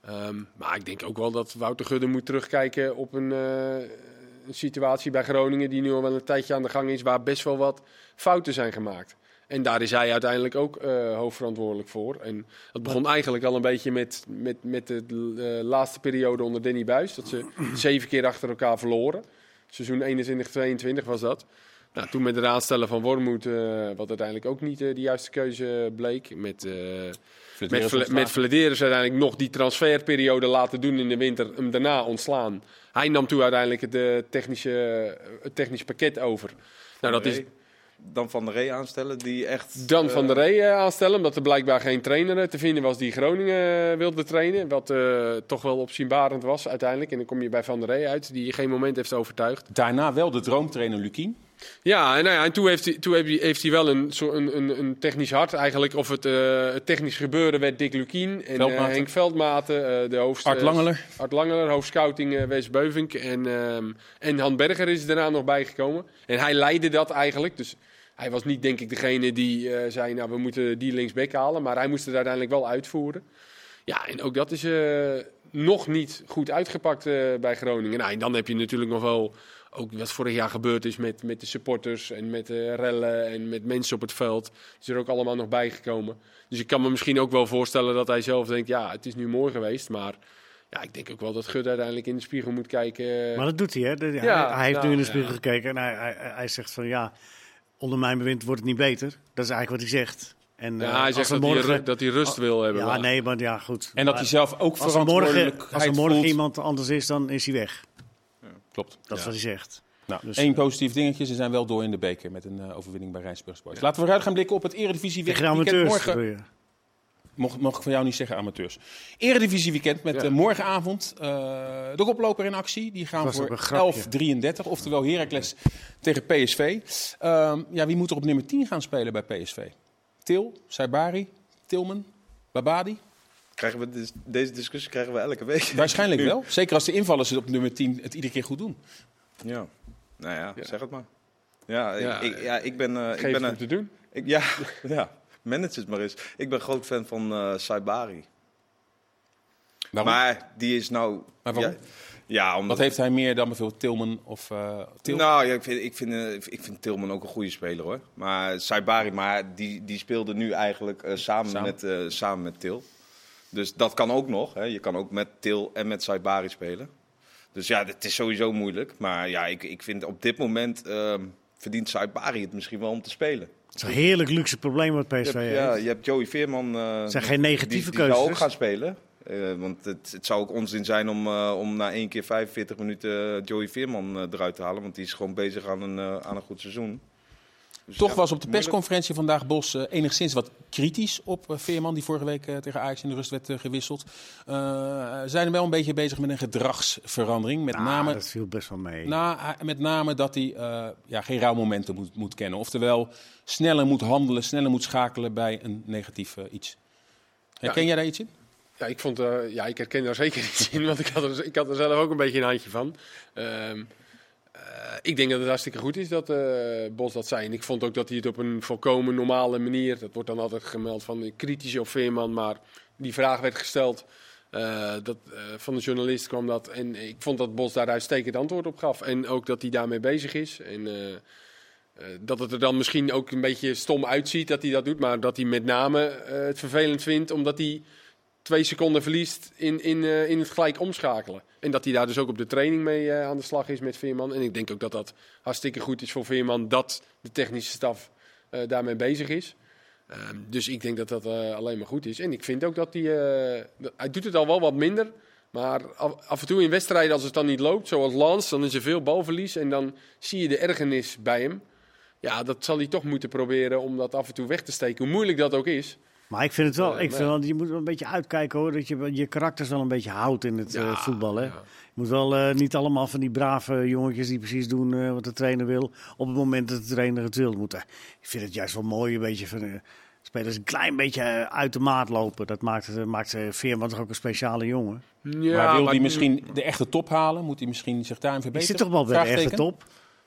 Ehm, maar ik denk ook wel dat Wouter Gudde moet terugkijken op een, een situatie bij Groningen die nu al wel een tijdje aan de gang is, waar best wel wat fouten zijn gemaakt. En daar is hij uiteindelijk ook eh, hoofdverantwoordelijk voor. En dat begon eigenlijk al een beetje met, met, met de eh, laatste periode onder Danny Buis. Dat ze zeven keer achter elkaar verloren. Seizoen 21-22 was dat. Nou, toen met het aanstellen van Wormoed, eh, wat uiteindelijk ook niet de juiste keuze bleek. Met, met, met Vladeris uiteindelijk nog die transferperiode laten doen in de winter, hem daarna ontslaan. Hij nam toen uiteindelijk het, technische, het technisch pakket over. Nou, dat is Dan Van der Rey aanstellen, die echt... dan eh, Van der Rey eh, aanstellen, omdat er blijkbaar geen trainer eh, te vinden was die Groningen eh, wilde trainen. Wat eh, toch wel opzienbarend was uiteindelijk. En dan kom je bij Van der Rey uit, die geen moment heeft overtuigd. Daarna wel de droomtrainer Lukien. Ja, en, nou ja, en toen, heeft hij, toen heeft hij, heeft hij wel een, zo een, een, een technisch hart eigenlijk. Of het, eh, het technisch gebeuren werd Dick Lukien en eh. Henk Veldmaten, eh, de hoofd... Art Langeler. Art Langeler, hoofdscouting Wes Beuvink. En, ehm, en Han Berger is daarna nog bijgekomen. En hij leidde dat eigenlijk. Dus hij was niet, denk ik, degene die zei: Nou, we moeten die linksback halen. Maar hij moest het uiteindelijk wel uitvoeren. Ja, en ook dat is nog niet goed uitgepakt bij Groningen. Nou, en dan heb je natuurlijk nog wel. Ook wat vorig jaar gebeurd is met, met de supporters en met de rellen en met mensen op het veld. is er ook allemaal nog bijgekomen. Dus ik kan me misschien ook wel voorstellen dat hij zelf denkt: ja, het is nu mooi geweest. Maar ja, ik denk ook wel dat Gud uiteindelijk in de spiegel moet kijken. Maar dat doet hij, hè? De- hij- Ja, hij heeft nou, nu in de ja. spiegel gekeken en hij, hij, hij zegt van ja, onder mijn bewind wordt het niet beter. Dat is eigenlijk wat hij zegt. En, eh, ja, hij als zegt dat, hij, morgen, dat hij rust wil hebben. Ja, maar- nee, maar ja, goed. En dat Maar hij zelf ook als er morgen, verantwoordelijk als er morgen voelt. iemand anders is, dan is hij weg. Klopt. Dat is wat hij zegt. Nou, Dus, één positief dingetje. Ze zijn wel door in de beker met een eh, overwinning bij Rijnsburg Boys. Laten we vooruit gaan blikken op het Eredivisie weekend. amateurs. morgen. Mocht, mag ik van jou niet zeggen amateurs. Eredivisie weekend met Ja. eh, morgenavond eh, de koploper in actie. Die gaan voor een grapje. 11-33, oftewel Heracles tegen PSV. Ehm, ja, wie moet er op nummer 10 gaan spelen bij PSV? Til, Saibari, Tilman, Babadi? Krijgen we dis- deze discussie krijgen we elke week. Waarschijnlijk wel. Zeker als de invallers het op nummer 10 het iedere keer goed doen. Ja. Nou ja, Ja. zeg het maar. Ja, Ja, ik, ik, ja, ik ben... eh, ik Geef ben hem een- te doen. ik, ja, ja, manage het maar eens. Ik ben groot fan van eh Saibari. Waarom? Maar die is nou... Maar waarom? Ja, ja omdat... Wat heeft hij meer dan bijvoorbeeld Tilman of eh Til? Nou, ja, ik, vind, ik, vind, eh, ik vind Tilman ook een goede speler hoor. Maar Saibari, maar die, die speelde nu eigenlijk eh, samen, Samen. Met, eh, samen met Til. Dus dat kan ook nog. Hè. Je kan ook met Til en met Saibari spelen. Dus ja, het is sowieso moeilijk. Maar ja, ik, ik vind op dit moment ehm, verdient Saibari het misschien wel om te spelen. Het is een heerlijk luxe probleem wat Je PSV hebt, ja, je hebt Joey Veerman. Het zijn geen negatieve die, die zou keuzes. ook gaan spelen. Eh, want het, het zou ook onzin zijn om, eh, om na één keer 45 minuten Joey Veerman eruit te halen. Want die is gewoon bezig aan een, aan een goed seizoen. Dus Toch ja, was op de persconferentie vandaag Bos eh, enigszins wat kritisch op eh, Veerman, die vorige week eh, tegen Ajax in de rust werd eh, gewisseld. Zijn er wel een beetje bezig met een gedragsverandering. Met, Nou, name, dat viel best wel mee. na, met name dat hij ja, geen rouwmomenten moet, moet kennen. Oftewel, sneller moet handelen, sneller moet schakelen bij een negatief iets. Herken Ja, jij daar iets in? Ja, ik, vond, ja, ik herken daar zeker iets in, want ik had, er, ik had er zelf ook een beetje een handje van. Ehm, eh, ik denk dat het hartstikke goed is dat eh, Bos dat zei. En ik vond ook dat hij het op een volkomen normale manier, dat wordt dan altijd gemeld van eh, kritisch op Veerman, maar die vraag werd gesteld. eh, dat, eh, van de journalist kwam dat. En ik vond dat Bos daar uitstekend antwoord op gaf. En ook dat hij daarmee bezig is. En eh, eh, dat het er dan misschien ook een beetje stom uitziet dat hij dat doet. Maar dat hij met name eh, het vervelend vindt omdat hij twee seconden verliest in, in, eh, in het gelijk omschakelen. En dat hij daar dus ook op de training mee eh, aan de slag is met Veerman. En ik denk ook dat dat hartstikke goed is voor Veerman dat de technische staf eh, daarmee bezig is. Ehm, dus ik denk dat dat alleen maar goed is. En ik vind ook dat hij... hij doet het al wel wat minder. Maar af, af en toe in wedstrijden, als het dan niet loopt, zoals Lans, dan is er veel balverlies. En dan zie je de ergernis bij hem. Ja, dat zal hij toch moeten proberen om dat af en toe weg te steken. Hoe moeilijk dat ook is. Maar ik vind het wel, ik vind wel, je moet wel een beetje uitkijken hoor, dat je je karakters wel een beetje houdt in het eh, voetbal. Hè? ja. Je moet wel eh, niet allemaal van die brave jongetjes die precies doen eh, wat de trainer wil, op het moment dat de trainer het wil. Moet, ik vind het juist wel mooi, een beetje van, spelers een klein beetje uit de maat lopen. Dat maakt, het, maakt Veerman toch ook een speciale jongen. Ja, maar wil hij misschien de echte top halen? Moet hij misschien zich daarin verbeteren? zit toch wel bij de echte top?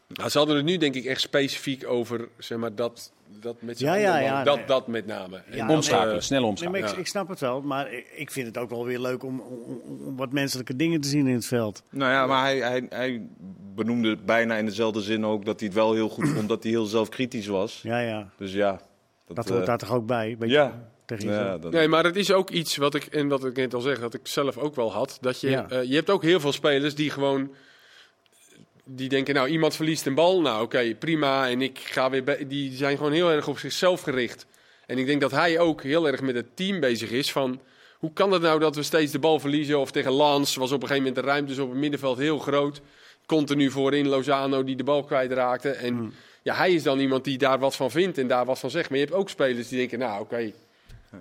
Nou, ze hadden het nu denk ik echt specifiek over zeg maar, dat, dat met z'n Ja, ja, allen, ja, dat, nee. dat met name. En, Ja, Omschakelen, eh, snel omschakelen. ik, Ja. ik snap het wel, maar ik, ik vind het ook wel weer leuk om, om, om wat menselijke dingen te zien in het veld. Nou ja, maar hij, hij, hij benoemde bijna in dezelfde zin ook dat hij het wel heel goed vond dat hij heel zelfkritisch was. Ja, ja, Dus ja. dat eh, hoort daar toch ook bij? Beetje Ja. tegen ja, jezelf. dat- Nee, maar het is ook iets wat ik, en wat ik net al zeg, dat ik zelf ook wel had. Dat je, Ja. eh, je hebt ook heel veel spelers die gewoon, die denken, nou iemand verliest een bal, nou oké, prima. En ik ga weer, die zijn gewoon heel erg op zichzelf gericht. En ik denk dat hij ook heel erg met het team bezig is van, hoe kan het nou dat we steeds de bal verliezen? Of tegen Lans was op een gegeven moment de ruimtes op het middenveld heel groot. Continu voorin Lozano die de bal kwijtraakte. En Hmm. ja, hij is dan iemand die daar wat van vindt en daar wat van zegt. Maar je hebt ook spelers die denken, nou oké,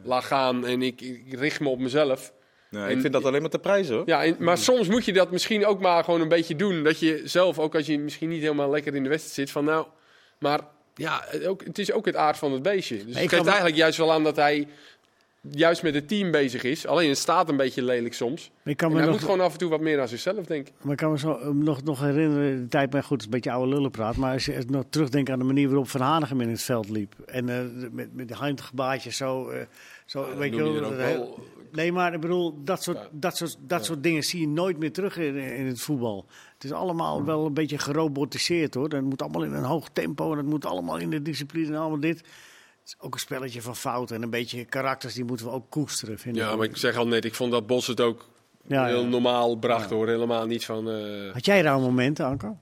laat gaan en ik, ik richt me op mezelf. Nee, En- ik vind dat alleen maar te prijzen hoor. Ja, en, maar soms moet je dat misschien ook maar gewoon een beetje doen. Dat je zelf, ook als je misschien niet helemaal lekker in de wedstrijd zit, van nou, maar ja, het, ook, het is ook het aard van het beestje. Dus ik het geeft eigenlijk juist wel aan dat hij juist met het team bezig is. Alleen het staat een beetje lelijk soms. Maar ik kan En me hij nog, moet gewoon af en toe wat meer aan zichzelf denken. Maar ik kan me zo eh, nog, nog herinneren, de tijd, maar goed, het is een beetje oude lullenpraat. Maar als je nog terugdenkt aan de manier waarop Van Hanegem in het veld liep. En eh, met, met de handgebaartjes zo, eh, zo weet je heel- wel- Nee, maar ik bedoel, dat soort, dat soort, dat soort dingen zie je nooit meer terug in, in het voetbal. Het is allemaal wel een beetje gerobotiseerd hoor. Het moet allemaal in een hoog tempo en het moet allemaal in de discipline en allemaal dit. Het is ook een spelletje van fouten en een beetje karakters, die moeten we ook koesteren, vind Ja, ik. maar ik zeg al net, ik vond dat Bos het ook Ja, heel ja. normaal bracht hoor. Helemaal niet van... eh, Had jij rauwe momenten, Anko?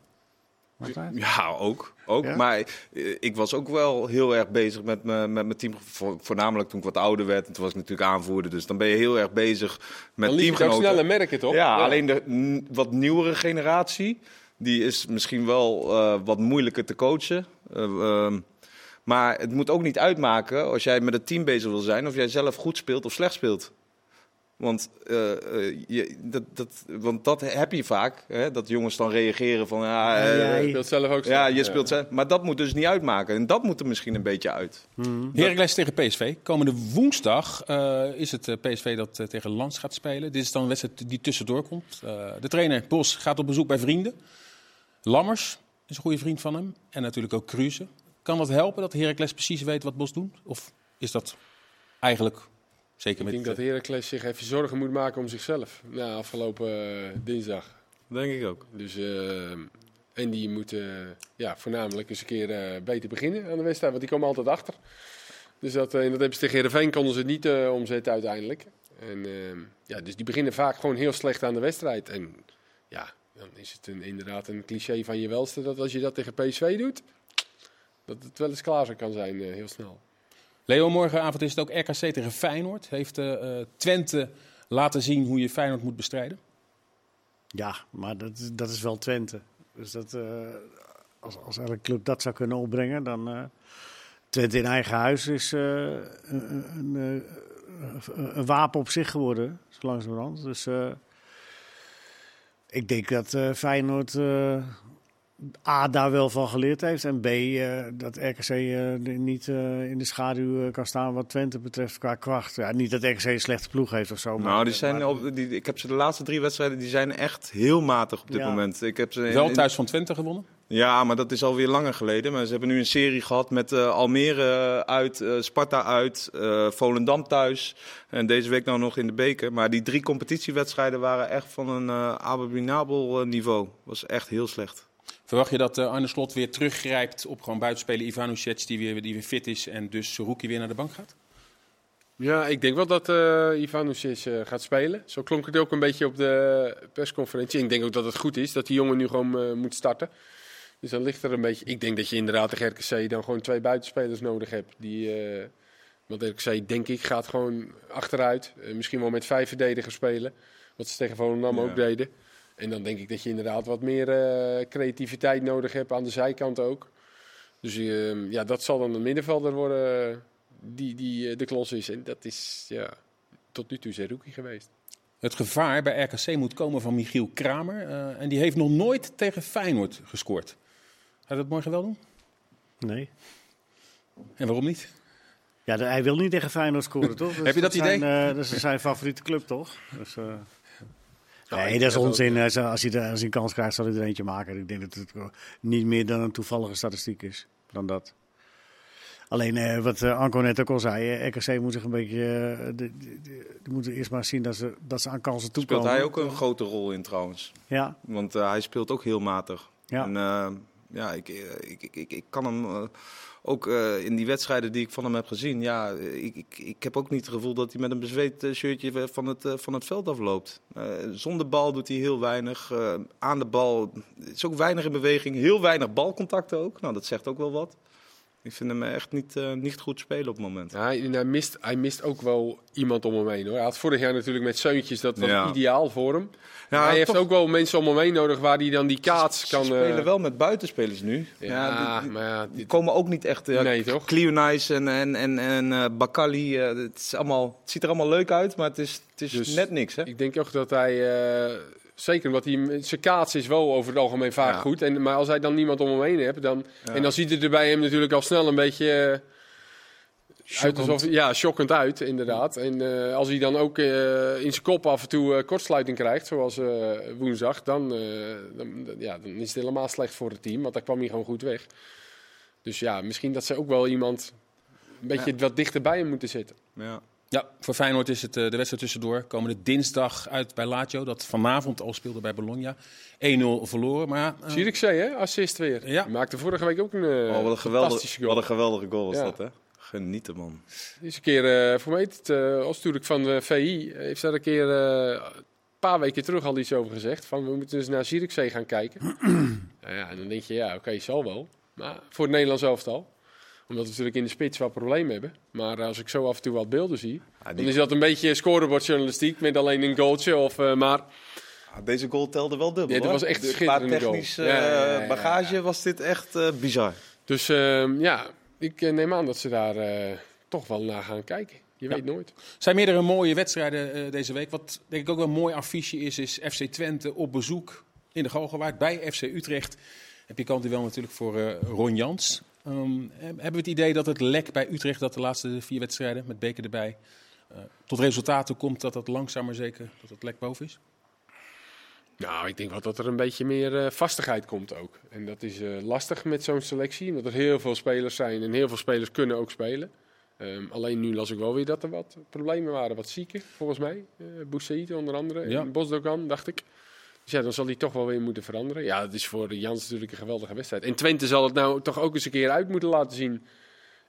Ja, ook. Ook. Ja? Maar eh, ik was ook wel heel erg bezig met, me, met mijn team. Vo- Voornamelijk toen ik wat ouder werd. En toen was ik natuurlijk aanvoerder. Dus dan ben je heel erg bezig met dan je teamgenoten. sneller merken, toch? Ja, alleen de wat nieuwere generatie, die is misschien wel eh, wat moeilijker te coachen. Eh, ehm, maar het moet ook niet uitmaken als jij met het team bezig wil zijn, of jij zelf goed speelt of slecht speelt. Want, eh, eh, je, dat, dat, want dat heb je vaak, hè, dat jongens dan reageren van ja, Ja, eh, Je speelt zelf ook ja, slecht. je speelt zelf. Maar dat moet dus niet uitmaken. En dat moet er misschien een beetje uit. Heracles tegen PSV. Komende woensdag eh, is het eh, PSV dat tegen Lans gaat spelen. Dit is dan een wedstrijd die tussendoor komt. Eh, de trainer Bos gaat op bezoek bij vrienden. Lammers is een goede vriend van hem. En natuurlijk ook Kruse. Kan dat helpen dat Heracles precies weet wat Bos doet? Of is dat eigenlijk, zeker Ik met... denk dat Heracles zich even zorgen moet maken om zichzelf. Na afgelopen eh, dinsdag. Denk ik ook. Dus, eh, en die moeten ja, voornamelijk eens een keer eh, beter beginnen aan de wedstrijd. Want die komen altijd achter. Dus dat, eh, en dat hebben ze tegen Heerenveen konden ze het niet eh, omzetten uiteindelijk. En, eh, ja, dus die beginnen vaak gewoon heel slecht aan de wedstrijd. En ja, dan is het een, inderdaad een cliché van je welste dat als je dat tegen PSV doet, dat het wel eens klaar zou kan zijn eh, heel snel. Leo, morgenavond is het ook RKC tegen Feyenoord. Heeft eh, Twente laten zien hoe je Feyenoord moet bestrijden? Ja, maar dat, is- dat is wel Twente. Dus dat, eh, als, als elke club dat zou kunnen opbrengen, dan. eh Twente in eigen huis is een, een, een, wapen op zich geworden, zo langzamerhand. Dus ik denk dat Feyenoord A, daar wel van geleerd heeft. En B, eh, dat RKC eh, niet eh, in de schaduw eh, kan staan wat Twente betreft qua kracht. Ja, niet dat RKC een slechte ploeg heeft of zo. maar- Nou, die zijn maar- op, die, ik heb ze de laatste drie wedstrijden, die zijn echt heel matig op dit Ja. moment. Ik heb ze in- Wel in- thuis van Twente gewonnen. Ja, maar dat is alweer langer geleden. Maar ze hebben nu een serie gehad met eh, Almere uit, eh, Sparta uit, eh, Volendam thuis. En deze week nou nog in de beker. Maar die drie competitiewedstrijden waren echt van een eh, abominabel niveau. was echt heel slecht. Verwacht je dat eh, Arne Slot weer teruggrijpt op gewoon buitenspeler Ivanovic die weer, die weer fit is en dus Rookie weer naar de bank gaat? Ja, ik denk wel dat eh Ivanovic eh, gaat spelen. Zo klonk het ook een beetje op de persconferentie. Ik denk ook dat het goed is dat die jongen nu gewoon eh, moet starten. Dus dan ligt er een beetje... Ik denk dat je inderdaad tegen RKC dan gewoon twee buitenspelers nodig hebt. Die, eh, Want RKC, denk ik, gaat gewoon achteruit. Eh, misschien wel met vijf verdedigers spelen. Wat ze tegen Volendam Ja. ook deden. En dan denk ik dat je inderdaad wat meer eh, creativiteit nodig hebt aan de zijkant ook. Dus eh, ja, dat zal dan een middenvelder worden eh, die, die eh, de klos is. En dat is ja, tot nu toe Zerouki geweest. Het gevaar bij RKC moet komen van Michiel Kramer. eh, en die heeft nog nooit tegen Feyenoord gescoord. Gaat hij dat morgen wel doen? Nee. En waarom niet? Ja, hij wil niet tegen Feyenoord scoren, toch? Heb je dat zijn, idee? eh, dat is zijn favoriete club, toch? Dus, eh, Ja, nee, dat is ook- onzin. Als hij, als hij een kans krijgt, zal hij er eentje maken. Ik denk dat het niet meer dan een toevallige statistiek is. Dan dat. Alleen eh, wat eh, Anko net ook al zei, eh, RKC moet zich een beetje. eh, Die moeten eerst maar zien dat ze, dat ze aan kansen toekomen. Speelt hij ook een grote rol in trouwens. Ja, Want eh, hij speelt ook heel matig. Ja. En eh, ja, ik, ik, ik, ik, ik kan hem eh, ook eh, in die wedstrijden die ik van hem heb gezien. Ja, eh, ik, ik, ik heb ook niet het gevoel dat hij met een bezweet eh, shirtje van het, van het veld afloopt. Eh, zonder bal doet hij heel weinig. Aan de bal is ook weinig in beweging. Heel weinig balcontacten ook. Nou, dat zegt ook wel wat. Ik vind hem echt niet, eh, niet goed spelen op het moment. Ja, hij, hij mist, hij mist ook wel iemand om hem heen. Hoor. Hij had vorig jaar natuurlijk met Zeuntjes, dat was Ja. ideaal voor hem. Ja, hij heeft toch- ook wel mensen om hem heen nodig waar hij dan die kaats Ze kan... spelen eh, wel met buitenspelers nu. Ja, die- maar ja, Die komen ook niet echt. Uh, Nee, toch? Cleonice en, en, en, en Bakali. het, is allemaal, het ziet er allemaal leuk uit, maar het is, het is Dus net niks. Hè? Ik denk ook dat hij, zeker omdat hij, zijn kaats is wel over het algemeen vaak Ja. goed. En, maar als hij dan niemand om hem heen hebt, dan, Ja. en dan ziet het er bij hem natuurlijk al snel een beetje eh, uit alsof, ja, shockend uit, inderdaad. En eh, als hij dan ook eh, in zijn kop af en toe kortsluiting krijgt, zoals woensdag, dan, ja, dan is het helemaal slecht voor het team, want daar kwam hij gewoon goed weg. Dus ja, misschien dat ze ook wel iemand een beetje wat dichter bij hem moeten zetten. Ja. Ja, voor Feyenoord is het eh, de wedstrijd tussendoor. Komende dinsdag uit bij Lazio. Dat vanavond al speelde bij Bologna. 1-0 verloren. Maar ja, eh, Zierikzee, hè? Assist weer. Ja. Die maakte vorige week ook een eh Oh, wat, een geweldige, fantastische goal. wat een geweldige goal was Ja. dat, hè? Genieten, man. Is een keer, eh voor mij, het uh, natuurlijk van de VI, heeft daar een keer eh, een paar weken terug al iets over gezegd. Van we moeten dus naar Zierikzee gaan kijken. nou ja, en dan denk je, ja, oké, zal wel. Maar voor het Nederlands elftal. Omdat we natuurlijk in de spits wat problemen hebben. Maar als ik zo af en toe wat beelden zie, Ja, dan is dat een beetje scorebordjournalistiek met alleen een goaltje. Of, eh, maar Ah, deze goal telde wel dubbel. Ja, dit hoor. was echt een Qua schitterende goal. technisch Ja, ja, ja, ja, eh, bagage was dit echt eh, bizar. Dus ehm, ja, ik neem aan dat ze daar eh, toch wel naar gaan kijken. Je weet nooit. Er zijn meerdere mooie wedstrijden eh, deze week. Wat denk ik ook wel een mooi affiche is, is FC Twente op bezoek in de Galgenwaard bij FC Utrecht. Heb je kant wel natuurlijk voor eh, Ron Jans. Ehm, hebben we het idee dat het lek bij Utrecht, dat de laatste vier wedstrijden met Beker erbij, eh, tot resultaten komt dat dat langzaam maar zeker dat het lek boven is? Nou, ik denk wel dat er een beetje meer eh, vastigheid komt ook. En dat is eh, lastig met zo'n selectie, omdat er heel veel spelers zijn en heel veel spelers kunnen ook spelen. Ehm, alleen nu las ik wel weer dat er wat problemen waren, wat zieken volgens mij. Uh, Boussaïd onder andere, Ja. en Bosdogan dacht ik. Dus ja, dan zal hij toch wel weer moeten veranderen. Ja, dat is voor Jans natuurlijk een geweldige wedstrijd. En Twente zal het nou toch ook eens een keer uit moeten laten zien.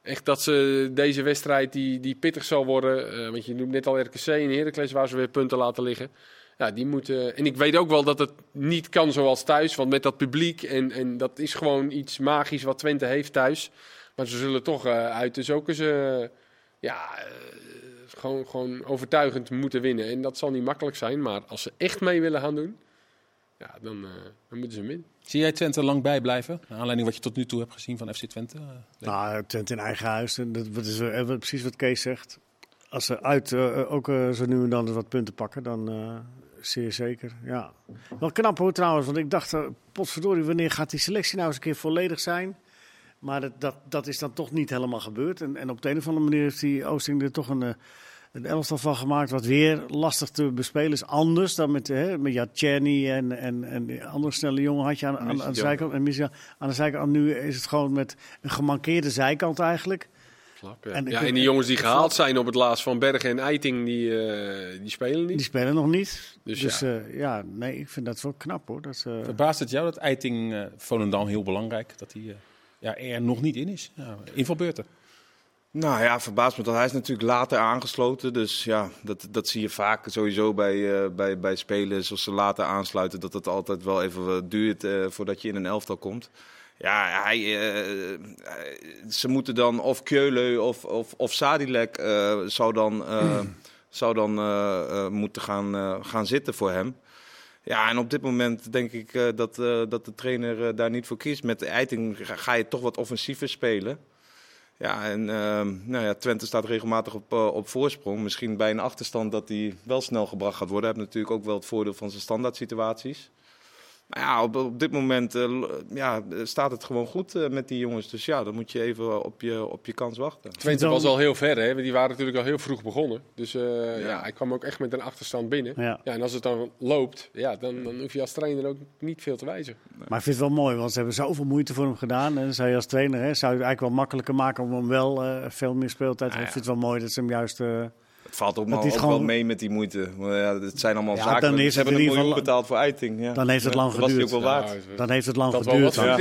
Echt dat ze deze wedstrijd die, die pittig zal worden. eh, want je noemt net al RKC en Heracles waar ze weer punten laten liggen. Ja, die moeten. En ik weet ook wel dat het niet kan zoals thuis. Want met dat publiek. En, en dat is gewoon iets magisch wat Twente heeft thuis. Maar ze zullen toch eh, uit dus ook eens. ja, eh, gewoon, gewoon overtuigend moeten winnen. En dat zal niet makkelijk zijn. Maar als ze echt mee willen gaan doen. Ja, dan, eh, dan moeten ze winnen. Zie jij Twente lang bijblijven? Naar aanleiding wat je tot nu toe hebt gezien van FC Twente? Eh, Nou, Twente in eigen huis. En dat, dat is eh, precies wat Kees zegt. Als ze uit eh, ook eh, zo nu en dan wat punten pakken, dan eh, zeer zeker. Ja. Wel knap hoor trouwens, want ik dacht, uh, potverdorie, wanneer gaat die selectie nou eens een keer volledig zijn? Maar dat, dat, dat is dan toch niet helemaal gebeurd. En, en op de een of andere manier heeft die Oosting er toch een, uh, een elftal van gemaakt... wat weer lastig te bespelen is. Anders dan met, hè, met ja, en, en, en die andere snelle jongen had je aan, aan, aan de zijkant. En Misja aan de zijkant. Nu is het gewoon met een gemankeerde zijkant eigenlijk... Slap, ja. En ja, en die jongens die gehaald zijn op het laatst van Bergen en Eiting, die, eh, die spelen niet. Die spelen nog niet. Dus Dus, ja. ja. ja, nee, ik vind dat wel knap hoor. Dat, eh, Verbaast het jou dat Eiting eh Volendam heel belangrijk, dat hij eh, ja, er nog niet in is? Ja, invalbeurten. Nou ja, verbaast me dat hij is natuurlijk later aangesloten. Dus ja, dat, dat zie je vaak sowieso bij, eh, bij, bij spelers. Als ze later aansluiten, dat het altijd wel even wat duurt eh, voordat je in een elftal komt. Ja, hij, eh, eh, ze moeten dan of Keulen of, of, of Sadilek eh, zou dan, eh, zou dan eh, eh, moeten gaan, eh, gaan zitten voor hem. Ja, en op dit moment denk ik eh, dat, eh, dat de trainer eh, daar niet voor kiest. Met de Eiting ga je toch wat offensiever spelen. Ja, en ehm, nou ja, Twente staat regelmatig op, eh, op voorsprong. Misschien bij een achterstand dat hij wel snel gebracht gaat worden. Hij heeft natuurlijk ook wel het voordeel van zijn standaard situaties. Maar ja, op, op dit moment eh, l- ja, staat het gewoon goed eh, met die jongens. Dus ja, dan moet je even op je, op je kans wachten. Twente Dan- was al heel ver, hè? die waren natuurlijk al heel vroeg begonnen. Dus eh, ja. hij kwam ook echt met een achterstand binnen. Ja. Ja, en als het dan loopt, ja, dan, dan hoef je als trainer ook niet veel te wijzen. Maar ik vind het wel mooi, want ze hebben zoveel moeite voor hem gedaan. En zou je als trainer, hè, zou je het eigenlijk wel makkelijker maken om hem wel eh, veel meer speeltijd te Ja, geven. Ik vind het wel mooi dat ze hem juist... Het valt ook, Dat maar is ook gewoon- wel mee met die moeite. Maar ja, het zijn allemaal Ja, zaken. dan Ze het hebben in een miljoen betaald voor Eiting. Ja. Dan heeft het lang Dat was ook geduurd. wel waard. dan heeft het lang dat wel geduurd. wat ja.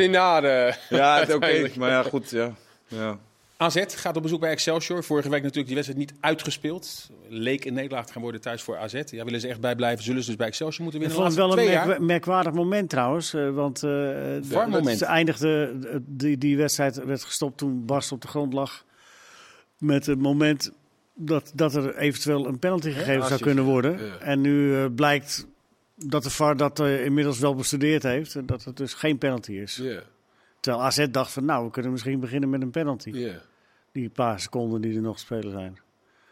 Ja, het- oké. Maar ja, goed. Ja. Ja. AZ gaat op bezoek bij Excelsior. Vorige week natuurlijk die wedstrijd niet uitgespeeld. Leek een nederlaag te gaan worden thuis voor AZ. Ja, willen ze echt bijblijven, zullen ze dus bij Excelsior moeten Ik winnen. vond de het wel een twee merk- jaar. merkwaardig moment trouwens. eh, want eh, Warm moment. Ze eindigde, die, die wedstrijd werd gestopt toen Bas op de grond lag. Met het moment dat, dat er eventueel een penalty gegeven zou kunnen worden. ja. En nu eh, blijkt dat de VAR dat eh, inmiddels wel bestudeerd heeft. en Dat het dus geen penalty is. Ja, Terwijl AZ dacht van nou, we kunnen misschien beginnen met een penalty. ja. Die paar seconden die er nog te spelen zijn.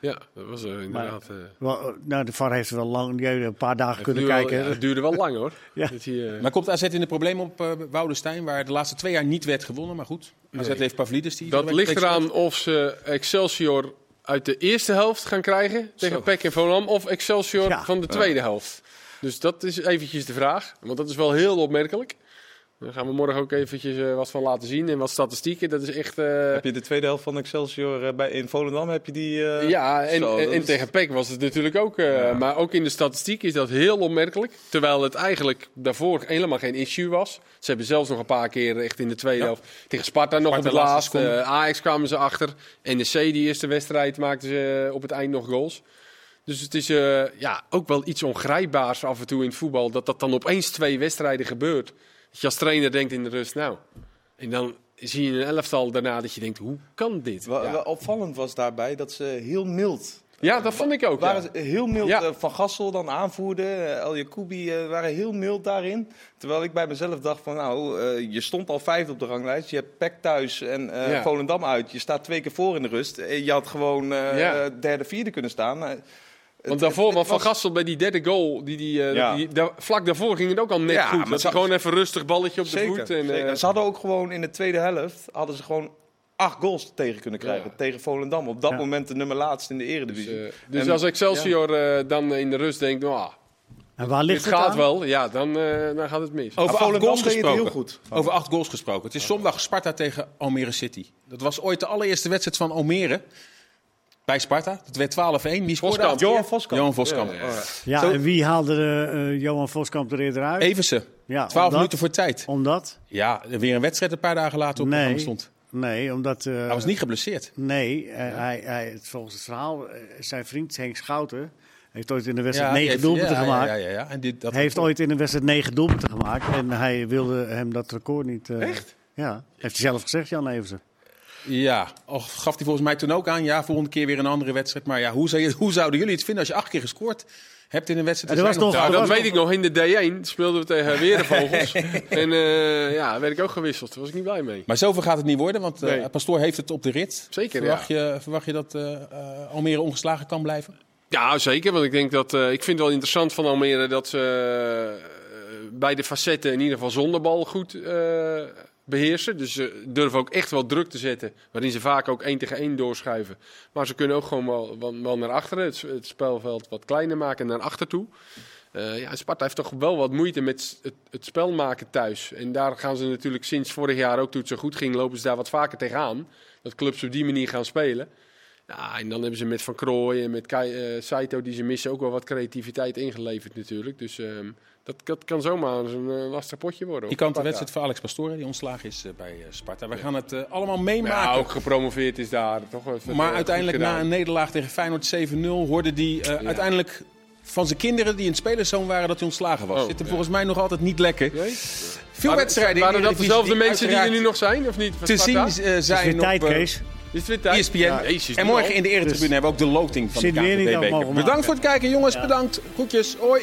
ja, dat was er inderdaad... eh, Wel, eh, nou, de VAR heeft wel lang, een paar dagen kunnen kijken. wel- het duurde wel lang hoor. Ja. Dat Maar komt AZ in de problemen op eh Woudenstein, waar de laatste twee jaar niet werd gewonnen. Maar goed, AZ Nee. heeft Pavlidis. Die Dat ligt eraan of ze Excelsior uit de eerste helft gaan krijgen tegen Zo. PEC en Volendam of Excelsior Ja. van de tweede helft. Dus dat is eventjes de vraag, want dat is wel heel opmerkelijk. Daar gaan we morgen ook eventjes eh, wat van laten zien en wat statistieken. Dat is echt... eh, Heb je de tweede helft van Excelsior eh, bij, in Volendam? Heb je die? ja, en, zo, en, dat en is- tegen PEC was het natuurlijk ook. Ja. Maar ook in de statistiek is dat heel opmerkelijk. Terwijl het eigenlijk daarvoor helemaal geen issue was. Ze hebben zelfs nog een paar keer echt in de tweede Ja. helft tegen Sparta nog op het laatste laatst. Ajax kwamen ze achter. NEC die eerste wedstrijd maakten ze op het eind nog goals. Dus het is ja, ook wel iets ongrijpbaars af en toe in het voetbal. Dat dat dan opeens twee wedstrijden gebeurt. Dat je als trainer denkt in de rust, nou. En dan zie je een elftal daarna dat je denkt, hoe kan dit? Wel, Ja, wel opvallend was daarbij dat ze heel mild Ja, dat vond ik ook. waren ja. ze heel mild. Ja. eh, van Gassel dan aanvoerde, eh, El Jacoubi eh, waren heel mild daarin. Terwijl ik bij mezelf dacht van nou, eh, je stond al vijfde op de ranglijst. Je hebt PEC thuis en eh, Ja. Volendam uit. Je staat twee keer voor in de rust. Je had gewoon Ja. derde, vierde kunnen staan. Want het- daarvoor, het want Van Gastel bij die derde goal, die, die, eh, Ja. die, daar- vlak daarvoor ging het ook al net Ja, goed. maar Dat ze- gewoon even rustig balletje op de voet. En, zeker. eh, Ze hadden ook gewoon in de tweede helft hadden ze gewoon acht goals tegen kunnen krijgen. Ja. Tegen Volendam. Op dat Ja. moment de nummer laatste in de dus eredivisie. eh, dus En- als Excelsior eh, dan in de rust denkt, nou, En waar dit ligt het gaat aan? wel, ja, dan, eh, dan gaat het mis. Over acht Volendam goals het gesproken. heel goed. Over acht goals gesproken. Het is zondag Sparta tegen Almere City. Dat was ooit de allereerste wedstrijd van Almere bij Sparta. Het werd 12-1. Wie scoorde? Johan Voskamp. Johan Voskamp. Ja, ja, ja. Ja, Zo- en wie haalde de, eh, Johan Voskamp er eerder uit? Evensen. Ja, 12 omdat- minuten voor tijd. Omdat? Ja, weer een wedstrijd een paar dagen later op Nee. stond. Nee, omdat... eh, Hij was niet geblesseerd. Nee, eh, hij, hij, volgens het verhaal, zijn vriend Henk Schouten heeft ooit in de wedstrijd die negen heeft- doelpunten ja, gemaakt. Ja, ja, ja. En dit, dat heeft ooit in een wedstrijd negen doelpunten gemaakt. En hij wilde hem dat record niet... eh, Echt? Ja, heeft hij zelf gezegd, Jan Eversen. Ja, of gaf hij volgens mij toen ook aan. Ja, volgende keer weer een andere wedstrijd. Maar ja, hoe, zou je- hoe zouden jullie het vinden als je acht keer gescoord hebt in een wedstrijd? Was nog- Ja, dat was weet ik nog. In de D1 speelden we tegen Werenvogels. en eh, ja, werd ik ook gewisseld. Daar was ik niet blij mee. Maar zoveel gaat het niet worden, want eh, Nee. Pastoor heeft het op de rit. Zeker, verwacht, je, verwacht je dat eh, Almere ongeslagen kan blijven? Ja, zeker. Want ik denk dat eh, ik vind het wel interessant van Almere dat ze bij de facetten in ieder geval zonder bal goed eh, beheersen. Dus ze durven ook echt wel druk te zetten, waarin ze vaak ook één tegen één doorschuiven. Maar ze kunnen ook gewoon wel, wel, naar achteren, het, het spelveld wat kleiner maken naar achter toe. Eh, ja, Sparta heeft toch wel wat moeite met het, het spel maken thuis. En daar gaan ze natuurlijk sinds vorig jaar ook, toen het zo goed ging, lopen ze daar wat vaker tegenaan. Dat clubs op die manier gaan spelen. Ja, en dan hebben ze met Van Krooi en met eh, Saito, die ze missen, ook wel wat creativiteit ingeleverd natuurlijk. Dus ehm, dat, dat, kan zomaar een eh, lastig potje worden. Je kan de wedstrijd voor Alex Pastore, die ontslagen is eh, bij Sparta. We gaan het allemaal meemaken. Ja, ook gepromoveerd is daar. Toch maar uiteindelijk na een nederlaag tegen Feyenoord 7-0 hoorde die uiteindelijk van zijn kinderen die in het spelerszoon waren dat hij ontslagen was. Oh, Zit volgens mij nog altijd niet lekker. Veel wedstrijden. Waren dat dezelfde mensen die er nu nog zijn, of niet? Te zien uh, zijn. Is het? ESPN. En morgen in de dus Eretribune hebben we ook de loting van de KNVB-beker. Bedankt voor het kijken, jongens. Bedankt. Groetjes. Hoi.